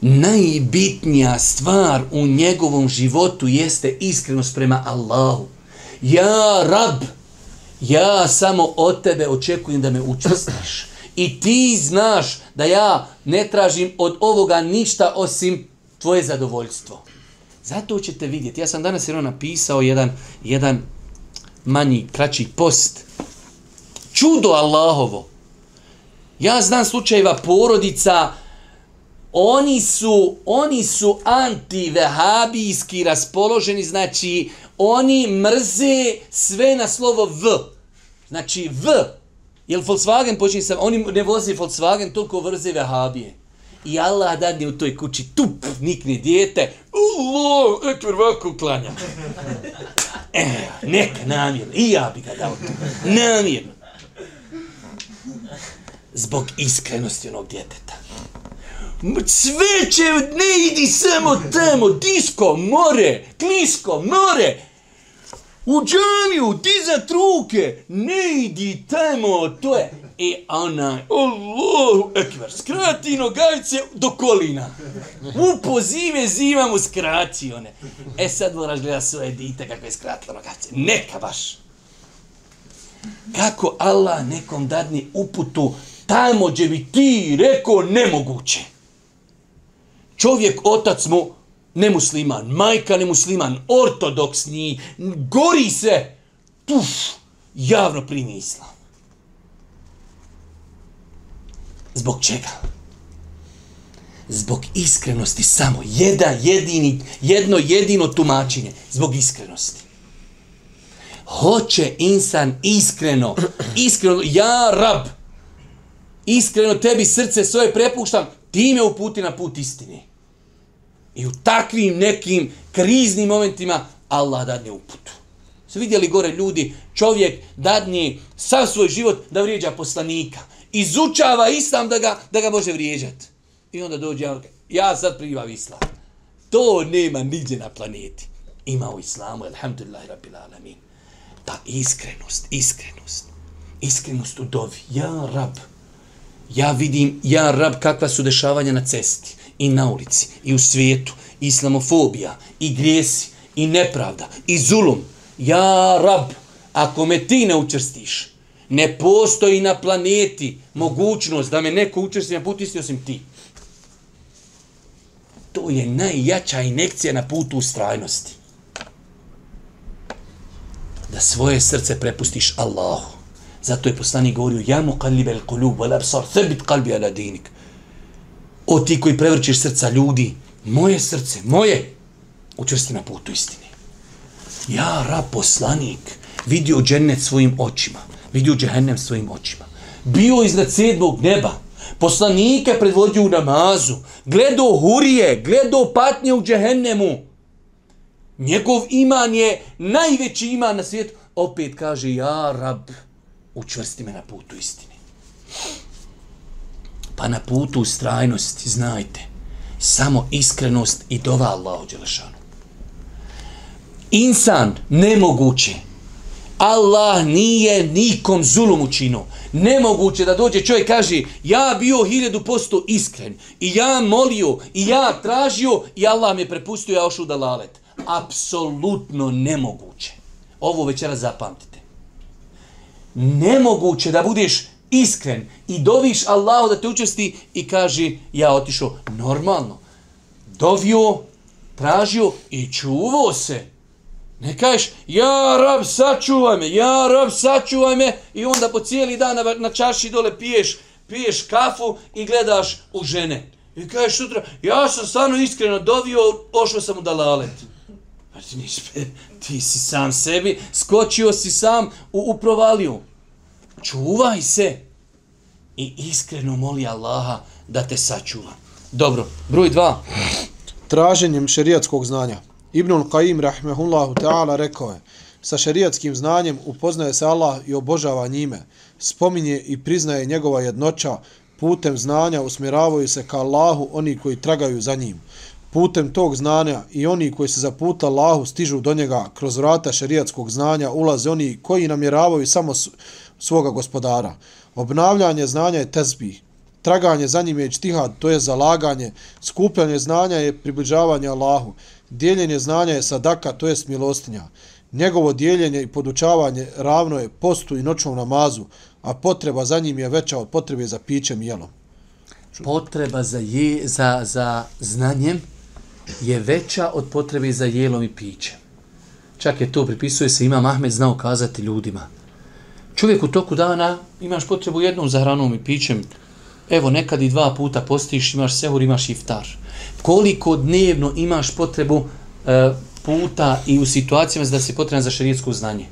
Najbitnija stvar u njegovom životu jeste iskrenost prema Allahu. Ja, rab, ja samo od tebe očekujem da me učestiš. I ti znaš da ja ne tražim od ovoga ništa osim tvoje zadovoljstvo. Zato ćete vidjeti. Ja sam danas jedno napisao jedan, jedan manji, kraći post. Čudo Allahovo. Ja znam slučajeva porodica, oni su, oni su anti-vehabijski raspoloženi, znači oni mrze sve na slovo V. Znači V. Jer Volkswagen počinje sa, oni ne voze Volkswagen, toliko vrze vehabije. I Allah dadne u toj kući tup, nikne dijete, Allah, ekver ovako klanja. E, neka namjerno, i ja bi ga dao tu, namjerno. Zbog iskrenosti onog djeteta. Sve će, ne idi samo tamo, disko, more, klisko, more, u džamiju, dizat ruke, ne idi tamo, to je, E onaj, Allahu ekber, skrati nogavice do kolina. U pozive zivamo skrati one. E sad moraš gledat svoje dite kako je skratila nogavice. Neka baš. Kako Allah nekom dadni uputu tamo gdje bi ti rekao nemoguće. Čovjek, otac mu, nemusliman, majka nemusliman, ortodoksni, gori se, puf, javno primi islam. Zbog čega? Zbog iskrenosti samo. Jedan jedini, jedno jedino tumačenje. Zbog iskrenosti. Hoće insan iskreno, iskreno, ja rab, iskreno tebi srce svoje prepuštam, ti me uputi na put istine. I u takvim nekim kriznim momentima Allah dadne uputu. Su vidjeli gore ljudi, čovjek dadni sav svoj život da vrijeđa poslanika. Izučava islam da ga, da ga može vrijeđati. I onda dođe, ja sad privav islam. To nema niđe na planeti. Ima u islamu, alhamdulillahi rabbil alamin. Ta iskrenost, iskrenost. Iskrenost u dovi. Ja, rab. Ja vidim, ja, rab, kakva su dešavanja na cesti. I na ulici. I u svijetu. Islamofobija. I grijesi. I nepravda. I zulum. Ja, rab, ako me ti ne učrstiš, ne postoji na planeti mogućnost da me neko učrsti na put isti osim ti. To je najjača inekcija na putu ustrajnosti. Da svoje srce prepustiš Allahu. Zato je poslanik govorio, ja mu kalib el kulub, al absar, thebit kalbi ala dinik. O ti koji prevrćeš srca ljudi, moje srce, moje, učvrsti na putu istine. Ja, rab poslanik, vidio džennet svojim očima, vidio džehennem svojim očima. Bio iznad sedmog neba, poslanike predvodio u namazu, gledao hurije, gledao patnje u džehennemu. Njegov iman je najveći iman na svijetu. Opet kaže, ja, rab, učvrsti me na putu istine. Pa na putu strajnosti, znajte, samo iskrenost i dova Allahu Đelešanu insan nemoguće. Allah nije nikom zulum učinu. Nemoguće da dođe čovjek kaže ja bio hiljadu posto iskren i ja molio i ja tražio i Allah me prepustio ja ošu da lalet. Apsolutno nemoguće. Ovo večera zapamtite. Nemoguće da budeš iskren i doviš Allahu da te učesti i kaže ja otišao normalno. Dovio, tražio i čuvao se. Ne kažeš, ja rab sačuvaj me, ja rab sačuvaj me i onda po cijeli dan na, na čaši dole piješ, piješ kafu i gledaš u žene. I kažeš sutra, ja sam stvarno iskreno dovio, pošao sam u dalalet. Pa ti, nisi, ti si sam sebi, skočio si sam u, u provaliju. Čuvaj se i iskreno moli Allaha da te sačuva. Dobro, broj dva. Traženjem šerijatskog znanja. Ibnul Qaim rahmehullahu ta'ala rekao je, sa šerijatskim znanjem upoznaje se Allah i obožava njime, spominje i priznaje njegova jednoća, putem znanja usmjeravaju se ka Allahu oni koji tragaju za njim. Putem tog znanja i oni koji se za put Allahu stižu do njega kroz vrata šerijatskog znanja ulaze oni koji namjeravaju samo svoga gospodara. Obnavljanje znanja je tezbih, traganje za njim je čtihad, to je zalaganje, skupljanje znanja je približavanje Allahu, dijeljenje znanja je sadaka, to je milostinja. Njegovo dijeljenje i podučavanje ravno je postu i noćnom namazu, a potreba za njim je veća od potrebe za pićem i jelom. Potreba za, je, za, za znanjem je veća od potrebe za jelom i pićem. Čak je to pripisuje se, ima Ahmed znao kazati ljudima. Čovjek u toku dana imaš potrebu jednom za hranom i pićem, Evo, nekad i dva puta postiš, imaš sehur, imaš iftar. Koliko dnevno imaš potrebu e, puta i u situacijama da se potreban za šerijetsko znanje?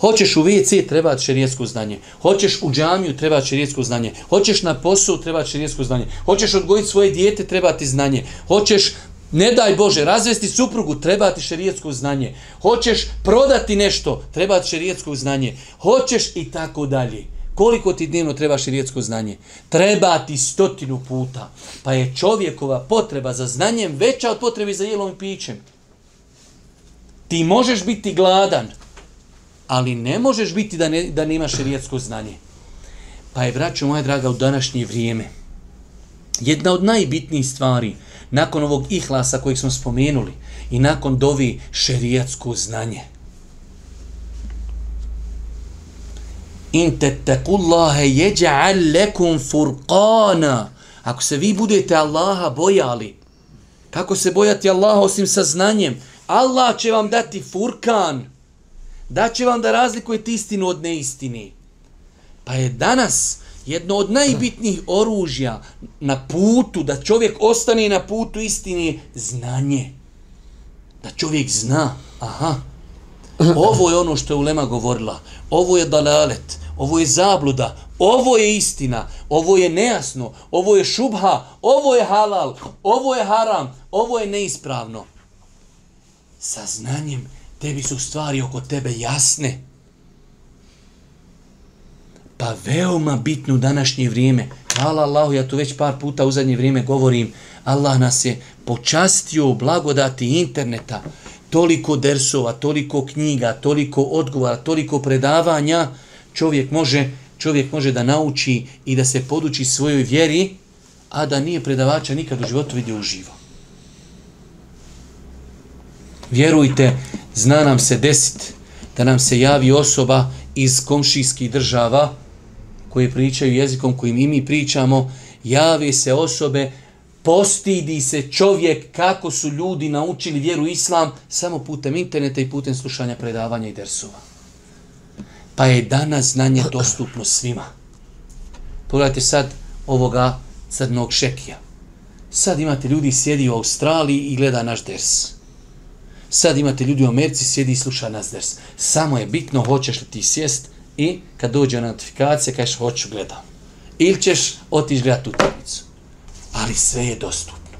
Hoćeš u WC, treba šerijetsko znanje. Hoćeš u džamiju, treba šerijetsko znanje. Hoćeš na posao, treba šerijetsko znanje. Hoćeš odgojiti svoje dijete, treba ti znanje. Hoćeš, ne daj Bože, razvesti suprugu, treba ti šerijetsko znanje. Hoćeš prodati nešto, treba ti šerijetsko znanje. Hoćeš i tako dalje. Koliko ti dnevno treba širijetsko znanje? Treba ti stotinu puta. Pa je čovjekova potreba za znanjem veća od potrebe za jelom i pićem. Ti možeš biti gladan, ali ne možeš biti da, ne, da nemaš širijetsko znanje. Pa je, braćo moja draga, u današnje vrijeme, jedna od najbitnijih stvari, nakon ovog ihlasa kojeg smo spomenuli, i nakon dovi šerijatsko znanje – in tettakullaha jeđa'al lekum furqana. Ako se vi budete Allaha bojali kako se bojati Allaha osim sa znanjem? Allah će vam dati furkan. Daće vam da razlikujete istinu od neistine. Pa je danas jedno od najbitnijih oružja na putu, da čovjek ostane na putu istine, znanje. Da čovjek zna, aha, ovo je ono što je Ulema govorila, ovo je dalalet, ovo je zabluda, ovo je istina, ovo je nejasno, ovo je šubha, ovo je halal, ovo je haram, ovo je neispravno. Sa znanjem tebi su stvari oko tebe jasne. Pa veoma bitno u današnje vrijeme. Hvala Allahu, ja tu već par puta u zadnje vrijeme govorim. Allah nas je počastio blagodati interneta. Toliko dersova, toliko knjiga, toliko odgovora, toliko predavanja. Čovjek može, čovjek može da nauči i da se poduči svojoj vjeri, a da nije predavača nikad u životu vidio uživo. Vjerujte, zna nam se desiti da nam se javi osoba iz komšijskih država koje pričaju jezikom kojim i mi pričamo, javi se osobe, postidi se čovjek kako su ljudi naučili vjeru islam samo putem interneta i putem slušanja predavanja i dersova. Pa je danas znanje dostupno svima. Pogledajte sad ovoga crnog šekija. Sad imate ljudi sjedi u Australiji i gleda naš ders. Sad imate ljudi u Americi, sjedi i sluša naš ders. Samo je bitno hoćeš li ti sjest i kad dođe notifikacija kažeš hoću gledam. Ili ćeš otići gledati utakmicu. Ali sve je dostupno.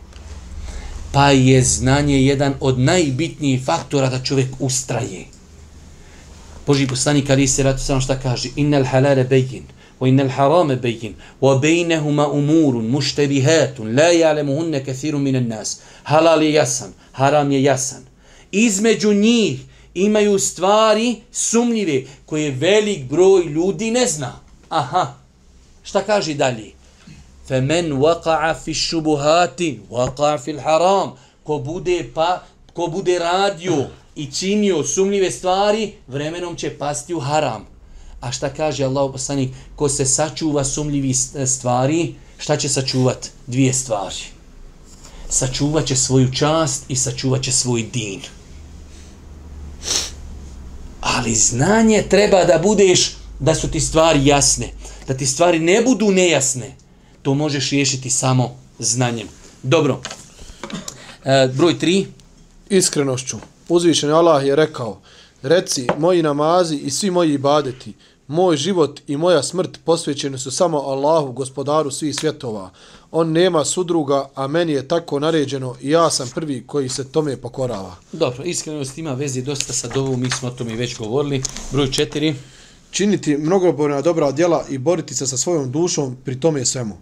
Pa je znanje jedan od najbitnijih faktora da čovjek ustraje. Boži poslanik ali se ratu samo šta kaže innal halale bejin wa innal harame bejin wa bejnehuma umurun muštebihatun la jalemuhunne kathirun minan nas halal je jasan, haram je jasan između njih imaju stvari sumnjive koje velik broj ljudi ne zna. Aha, šta kaže dalje? Femen waqa'a fi šubuhati, waqa'a fi haram. Ko bude, pa, ko bude radio i činio sumnjive stvari, vremenom će pasti u haram. A šta kaže Allah poslanik? Ko se sačuva sumnjivi e, stvari, šta će sačuvat? Dvije stvari. Sačuvat će svoju čast i sačuvat će svoj din. Ali znanje treba da budeš, da su ti stvari jasne. Da ti stvari ne budu nejasne. To možeš riješiti samo znanjem. Dobro. E, broj tri. Iskrenošću. Uzvišen Allah je rekao, reci, moji namazi i svi moji ibadeti, moj život i moja smrt posvećeni su samo Allahu, gospodaru svih svjetova. On nema sudruga, a meni je tako naređeno i ja sam prvi koji se tome pokorava. Dobro, iskrenost ima vezi dosta sa dovom, mi smo o tome već govorili. Broj četiri. Činiti mnogoborna dobra djela i boriti se sa svojom dušom pri tome svemu.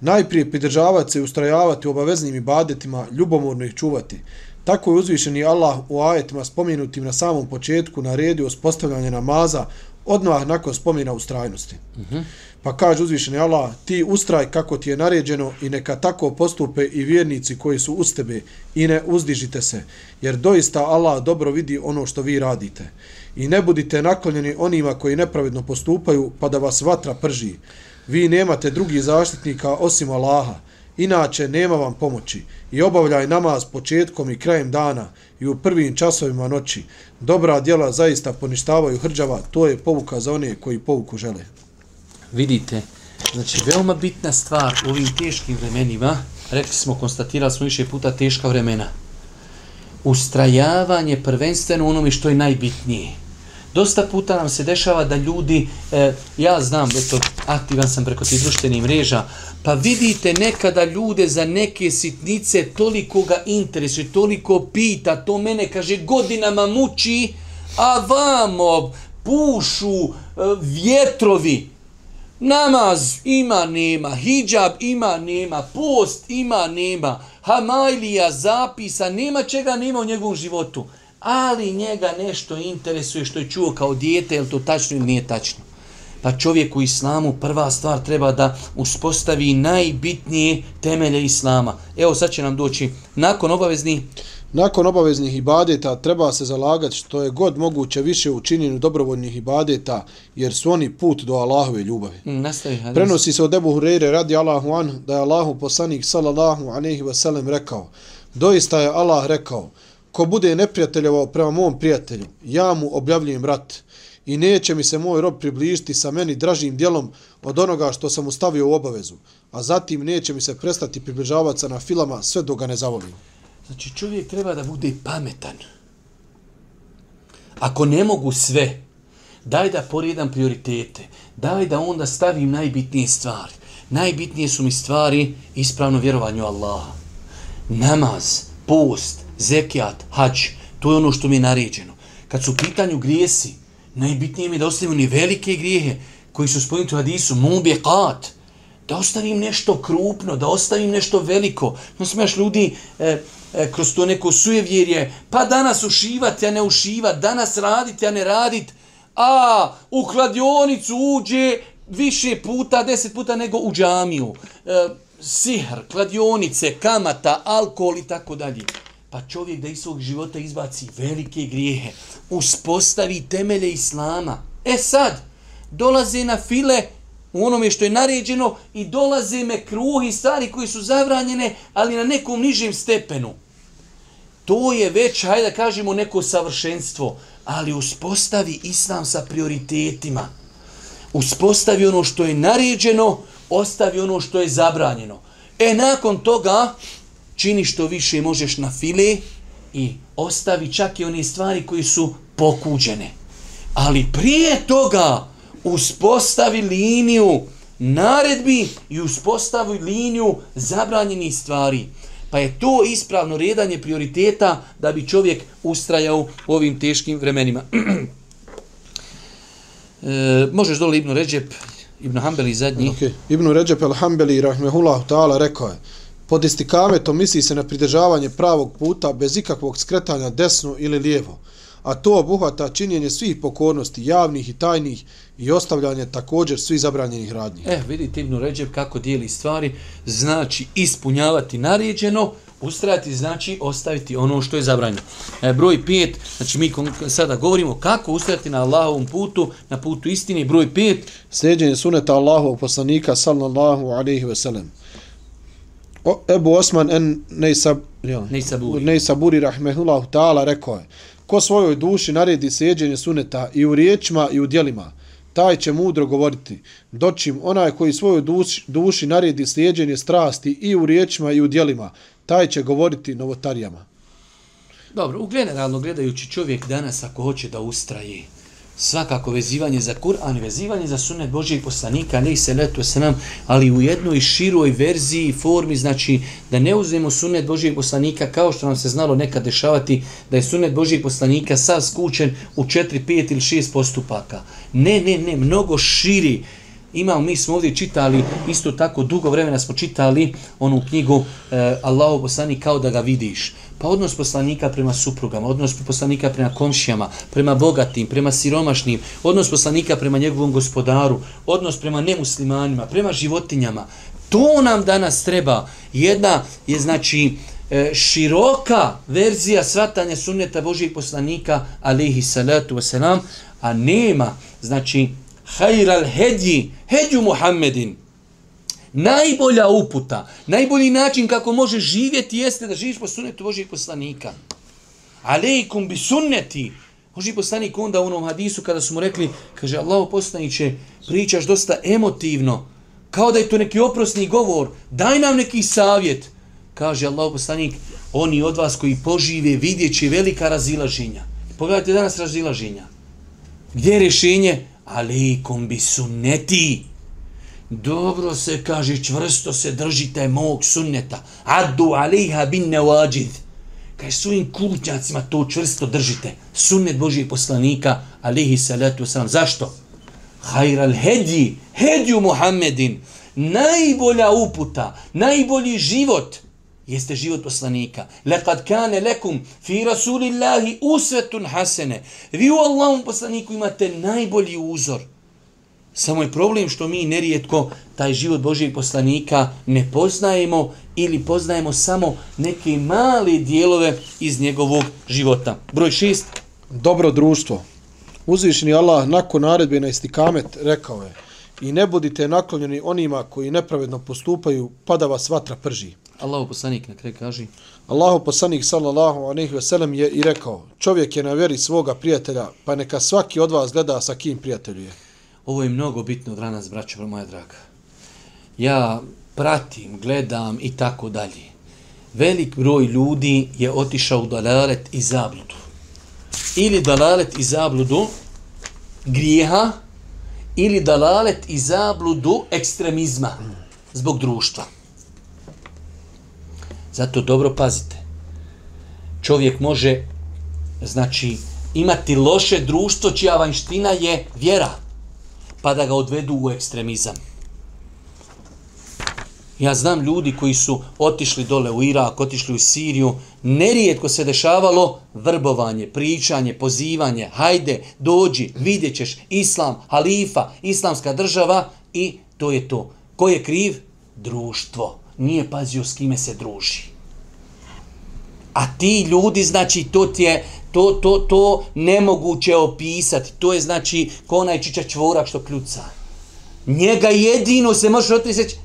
Najprije pridržavati se i ustrajavati u obaveznim ibadetima, ljubomorno ih čuvati. Tako je uzvišeni Allah u ajetima spomenutim na samom početku naredio uspostavljanje namaza odmah nakon spomina ustrajnosti. Uh -huh. Pa kaže uzvišeni Allah, ti ustraj kako ti je naređeno i neka tako postupe i vjernici koji su uz tebe i ne uzdižite se, jer doista Allah dobro vidi ono što vi radite. I ne budite naklonjeni onima koji nepravedno postupaju pa da vas vatra prži. Vi nemate drugih zaštitnika osim Allaha, inače nema vam pomoći. I obavljaj namaz početkom i krajem dana i u prvim časovima noći. Dobra djela zaista poništavaju hrđava, to je povuka za one koji povuku žele vidite, znači veoma bitna stvar u ovim teškim vremenima, rekli smo, konstatirali smo više puta teška vremena, ustrajavanje prvenstveno onome što je najbitnije. Dosta puta nam se dešava da ljudi, e, ja znam, eto, aktivan sam preko tih društvenih mreža, pa vidite nekada ljude za neke sitnice toliko ga interesuje, toliko pita, to mene, kaže, godinama muči, a vamo pušu e, vjetrovi, Namaz ima nema, hijab ima nema, post ima nema, hamajlija, zapisa, nema čega nema u njegovom životu. Ali njega nešto interesuje što je čuo kao dijete, je to tačno ili nije tačno. Pa čovjek u islamu prva stvar treba da uspostavi najbitnije temelje islama. Evo sad će nam doći nakon obavezni Nakon obaveznih ibadeta treba se zalagati što je god moguće više u činjenju dobrovoljnih ibadeta, jer su oni put do Allahove ljubavi. Mm, nastavi, Prenosi se od Ebu Hureyre radi Allahu an, da je Allahu poslanik sallallahu aleyhi ve sellem rekao, doista je Allah rekao, ko bude neprijateljevao prema mom prijatelju, ja mu objavljujem rat i neće mi se moj rob približiti sa meni dražim dijelom od onoga što sam mu stavio u obavezu, a zatim neće mi se prestati približavati na filama sve dok ga ne zavolim. Znači čovjek treba da bude pametan. Ako ne mogu sve, daj da poredam prioritete, daj da onda stavim najbitnije stvari. Najbitnije su mi stvari ispravno vjerovanje u Allaha. Namaz, post, zekijat, hač, to je ono što mi je naređeno. Kad su u pitanju grijesi, najbitnije mi je da ostavim ni velike grijehe koji su spomenuti u hadisu, mubje kat, da ostavim nešto krupno, da ostavim nešto veliko. No smaš ljudi e, e, kroz to neko sujevjerje, pa danas ušivati, a ne ušivati, danas raditi, a ne raditi, a u kladionicu uđe više puta, deset puta nego u džamiju. E, sihr, kladionice, kamata, alkohol i tako dalje. Pa čovjek da iz svog života izbaci velike grijehe, uspostavi temelje Islama. E sad, dolaze na file u onome što je naređeno i dolaze me kruhi stvari koji su zabranjene, ali na nekom nižem stepenu. To je već, hajde da kažemo, neko savršenstvo, ali uspostavi Islam sa prioritetima. Uspostavi ono što je naređeno, ostavi ono što je zabranjeno. E, nakon toga, čini što više možeš na file i ostavi čak i one stvari koji su pokuđene. Ali prije toga uspostavi liniju naredbi i uspostavi liniju zabranjenih stvari. Pa je to ispravno redanje prioriteta da bi čovjek ustrajao u ovim teškim vremenima. e, možeš dole Ibnu Ređep, Ibnu Hanbeli zadnji. Okay. Ibnu Ređep el-Hanbeli, rahmehullahu ta'ala, rekao je, pod istikametom misli se na pridržavanje pravog puta bez ikakvog skretanja desno ili lijevo, a to obuhvata činjenje svih pokornosti, javnih i tajnih, i ostavljanje također svih zabranjenih radnji. Eh, vidite Ibnu Ređev kako dijeli stvari, znači ispunjavati naređeno, ustrajati znači ostaviti ono što je zabranjeno. E, broj 5, znači mi sada govorimo kako ustrajati na Allahovom putu, na putu istine, broj 5. Sljeđenje suneta Allahovog poslanika, sallallahu alaihi ve sellem. Ebu Osman en Nejsab, Nejsaburi. Nejsaburi, rahmehullahu ta'ala, rekao je, ko svojoj duši naredi sjeđenje suneta i u riječima i u dijelima, taj će mudro govoriti. Dočim onaj koji svojoj duši, duši naredi slijedjenje strasti i u riječima i u dijelima, taj će govoriti novotarijama. Dobro, u generalno gledajući čovjek danas ako hoće da ustraje, svakako vezivanje za Kur'an, vezivanje za sunnet Božijeg poslanika, ne se letu se nam, ali u jednoj široj verziji, formi, znači da ne uzmemo sunnet Božijeg poslanika kao što nam se znalo nekad dešavati, da je sunnet Božijeg poslanika sav skučen u 4, 5 ili 6 postupaka. Ne, ne, ne, mnogo širi. Imamo, mi smo ovdje čitali, isto tako dugo vremena smo čitali onu knjigu e, Allahu poslanik kao da ga vidiš. Pa odnos poslanika prema suprugama, odnos poslanika prema komšijama, prema bogatim, prema siromašnim, odnos poslanika prema njegovom gospodaru, odnos prema nemuslimanima, prema životinjama. To nam danas treba. Jedna je znači e, široka verzija svatanja sunneta Božijeg poslanika, alihi salatu wasalam, a nema, znači, hajral hedji, hedju Muhammedin, Najbolja uputa, najbolji način kako može živjeti jeste da živiš po sunnetu Božih poslanika. Aleikum bi sunneti. Boži poslanik onda u onom hadisu kada su mu rekli, kaže Allah poslaniće, pričaš dosta emotivno, kao da je to neki oprosni govor, daj nam neki savjet. Kaže Allah poslanik, oni od vas koji požive vidjet će velika razilaženja. Pogledajte danas razilaženja. Gdje je rješenje? Aleikum bi sunneti. Dobro se kaže, čvrsto se držite mog sunneta. Addu alejha bin nevađid. Kaj svojim kućacima to čvrsto držite. Sunnet Božijeg poslanika, alihi salatu wasalam. Zašto? Hajral hedji, hedju Muhammedin. Najbolja uputa, najbolji život jeste život poslanika. Lekad kane lekum fi rasulillahi usvetun hasene. Vi u Allahom poslaniku imate najbolji uzor. Samo je problem što mi nerijetko taj život Božijeg poslanika ne poznajemo ili poznajemo samo neke male dijelove iz njegovog života. Broj šest. Dobro društvo. Uzvišeni Allah nakon naredbe na istikamet rekao je i ne budite naklonjeni onima koji nepravedno postupaju, pa da vas vatra prži. Allahu poslanik na kraju kaže Allahu poslanik sallallahu alejhi ve sellem je i rekao: Čovjek je na vjeri svoga prijatelja, pa neka svaki od vas gleda sa kim prijateljuje. Ovo je mnogo bitno od danas, braćo moja draga. Ja pratim, gledam i tako dalje. Velik broj ljudi je otišao u dalalet i zabludu. Ili dalalet i zabludu grijeha, ili dalalet i zabludu ekstremizma zbog društva. Zato dobro pazite. Čovjek može, znači, imati loše društvo čija vanština je vjera, pa da ga odvedu u ekstremizam. Ja znam ljudi koji su otišli dole u Irak, otišli u Siriju, nerijetko se dešavalo vrbovanje, pričanje, pozivanje, hajde, dođi, vidjet ćeš, islam, halifa, islamska država i to je to. Ko je kriv? Društvo nije pazio s kime se druži. A ti ljudi, znači, to ti je, to, to, to nemoguće opisati. To je, znači, ko onaj čiča čvorak što kljuca. Njega jedino se može otisati,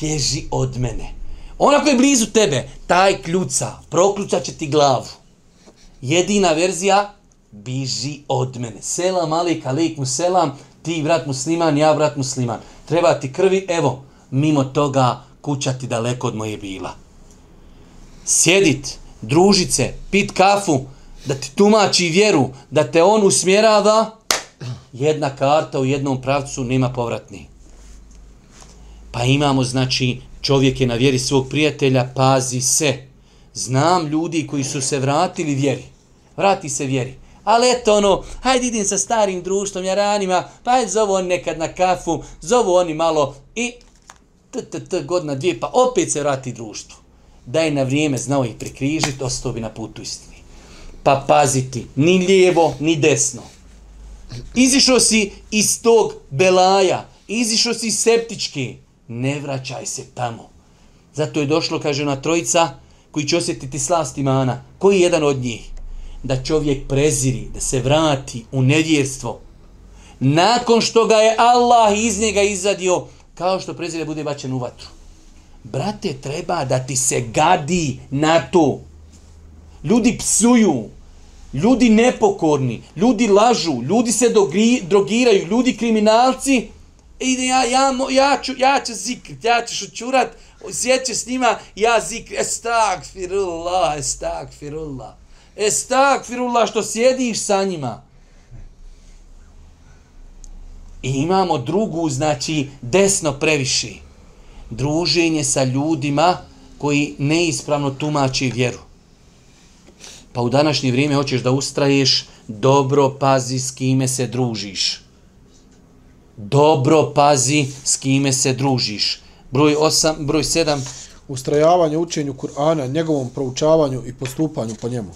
bježi od mene. Ona je blizu tebe, taj kljuca, prokljuca će ti glavu. Jedina verzija, biži od mene. Selam, alik, alik, mu selam, ti brat musliman, ja brat musliman. Treba ti krvi, evo, mimo toga, kuća ti daleko od moje bila. Sjedit, družit se, pit kafu, da ti tumači vjeru, da te on usmjerava, jedna karta u jednom pravcu nema povratni. Pa imamo, znači, čovjek je na vjeri svog prijatelja, pazi se. Znam ljudi koji su se vratili vjeri. Vrati se vjeri. Ali eto ono, hajde idem sa starim društvom, jaranima, pa hajde zovu oni nekad na kafu, zovu oni malo i t, t, t, godina dvije, pa opet se vrati društvo. Da je na vrijeme znao ih prikrižiti, ostao bi na putu istini. Pa paziti, ni lijevo, ni desno. Izišao si iz tog belaja, izišao si iz septičke, ne vraćaj se tamo. Zato je došlo, kaže ona trojica, koji će osjetiti slast imana. Koji je jedan od njih? Da čovjek preziri, da se vrati u nevjerstvo. Nakon što ga je Allah iz njega izadio, kao što prezire bude bačen u vatru. Brate, treba da ti se gadi na to. Ljudi psuju, ljudi nepokorni, ljudi lažu, ljudi se dogri, drogiraju, ljudi kriminalci. E, ide ja, ja, ja, ću, ja ću zikrit, ja ću šućurat, sjeće s njima, ja zikrit, estagfirullah, estagfirullah. Estagfirullah što sjediš sa njima. I imamo drugu, znači, desno previše. Druženje sa ljudima koji neispravno tumači vjeru. Pa u današnje vrijeme hoćeš da ustraješ, dobro pazi s kime se družiš. Dobro pazi s kime se družiš. Broj 8, broj 7. Ustrajavanje učenju Kur'ana, njegovom proučavanju i postupanju po njemu.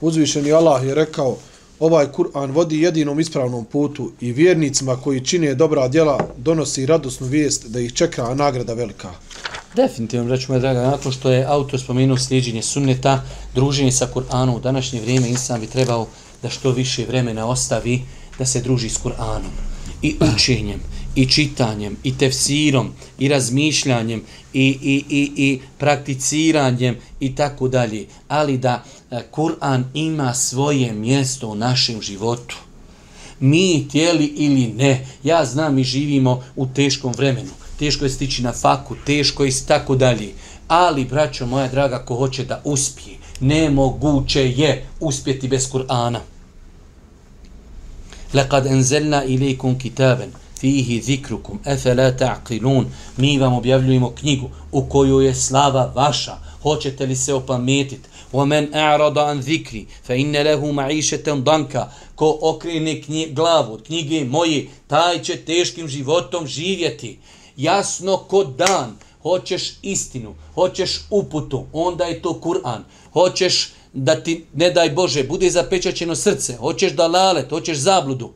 Uzvišeni Allah je rekao, ovaj Kur'an vodi jedinom ispravnom putu i vjernicima koji čine dobra djela donosi radosnu vijest da ih čeka nagrada velika. Definitivno, reći moja draga, nakon što je autor spomenuo sliđenje sunneta, druženje sa Kur'anom, u današnje vrijeme insan bi trebao da što više vremena ostavi da se druži s Kur'anom. I učenjem, i čitanjem, i tefsirom, i razmišljanjem, i, i, i, i prakticiranjem, i tako dalje. Ali da E, Kur'an ima svoje mjesto u našem životu. Mi tijeli ili ne, ja znam i živimo u teškom vremenu. Teško je stići na faku, teško je tako dalje. Ali, braćo moja draga, ko hoće da uspije, nemoguće je uspjeti bez Kur'ana. Lekad enzelna ilikum kitaben, fihi zikrukum, efe la ta'qilun. Mi vam objavljujemo knjigu u kojoj je slava vaša. Hoćete li se opametiti? ومن اعرض عن ذكري فان له معيشه ضنكا ko okrene knji, glavu od knjige moje, taj će teškim životom živjeti. Jasno ko dan, hoćeš istinu, hoćeš uputu, onda je to Kur'an. Hoćeš da ti, ne daj Bože, bude zapečaćeno srce, hoćeš da lalet, hoćeš zabludu,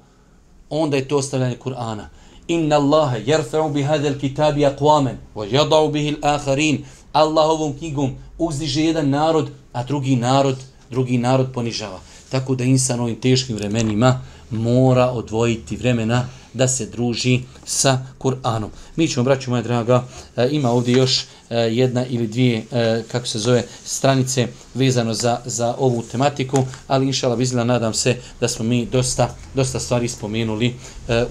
onda je to ostavljanje Kur'ana. Inna Allahe jerfe'u bi hadel kitabi akwamen, wa jada'u bihi l'akharin. Allahovom knjigom uzdiže jedan narod, a drugi narod, drugi narod ponižava. Tako da insan ovim teškim vremenima mora odvojiti vremena da se druži sa Kur'anom. Mi ćemo, braću moja draga, e, ima ovdje još e, jedna ili dvije, e, kako se zove, stranice vezano za, za ovu tematiku, ali inšala vizila, nadam se da smo mi dosta, dosta stvari spomenuli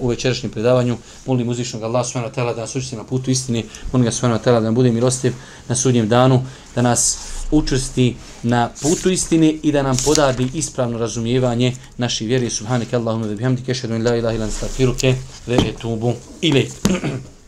u večerašnjem predavanju. Molim uzvišnog Allah subhanahu wa ta'ala da nas učesti na putu istini, molim ga subhanahu wa ta'ala da nam bude milostiv na sudnjem danu, da nas učvrsti na putu istine i da nam podadi ispravno razumijevanje naše vjere. Subhaneke Allahumma wa bihamdike, ashhadu an la ilaha illa anta astaghfiruke ve etubu ilayk.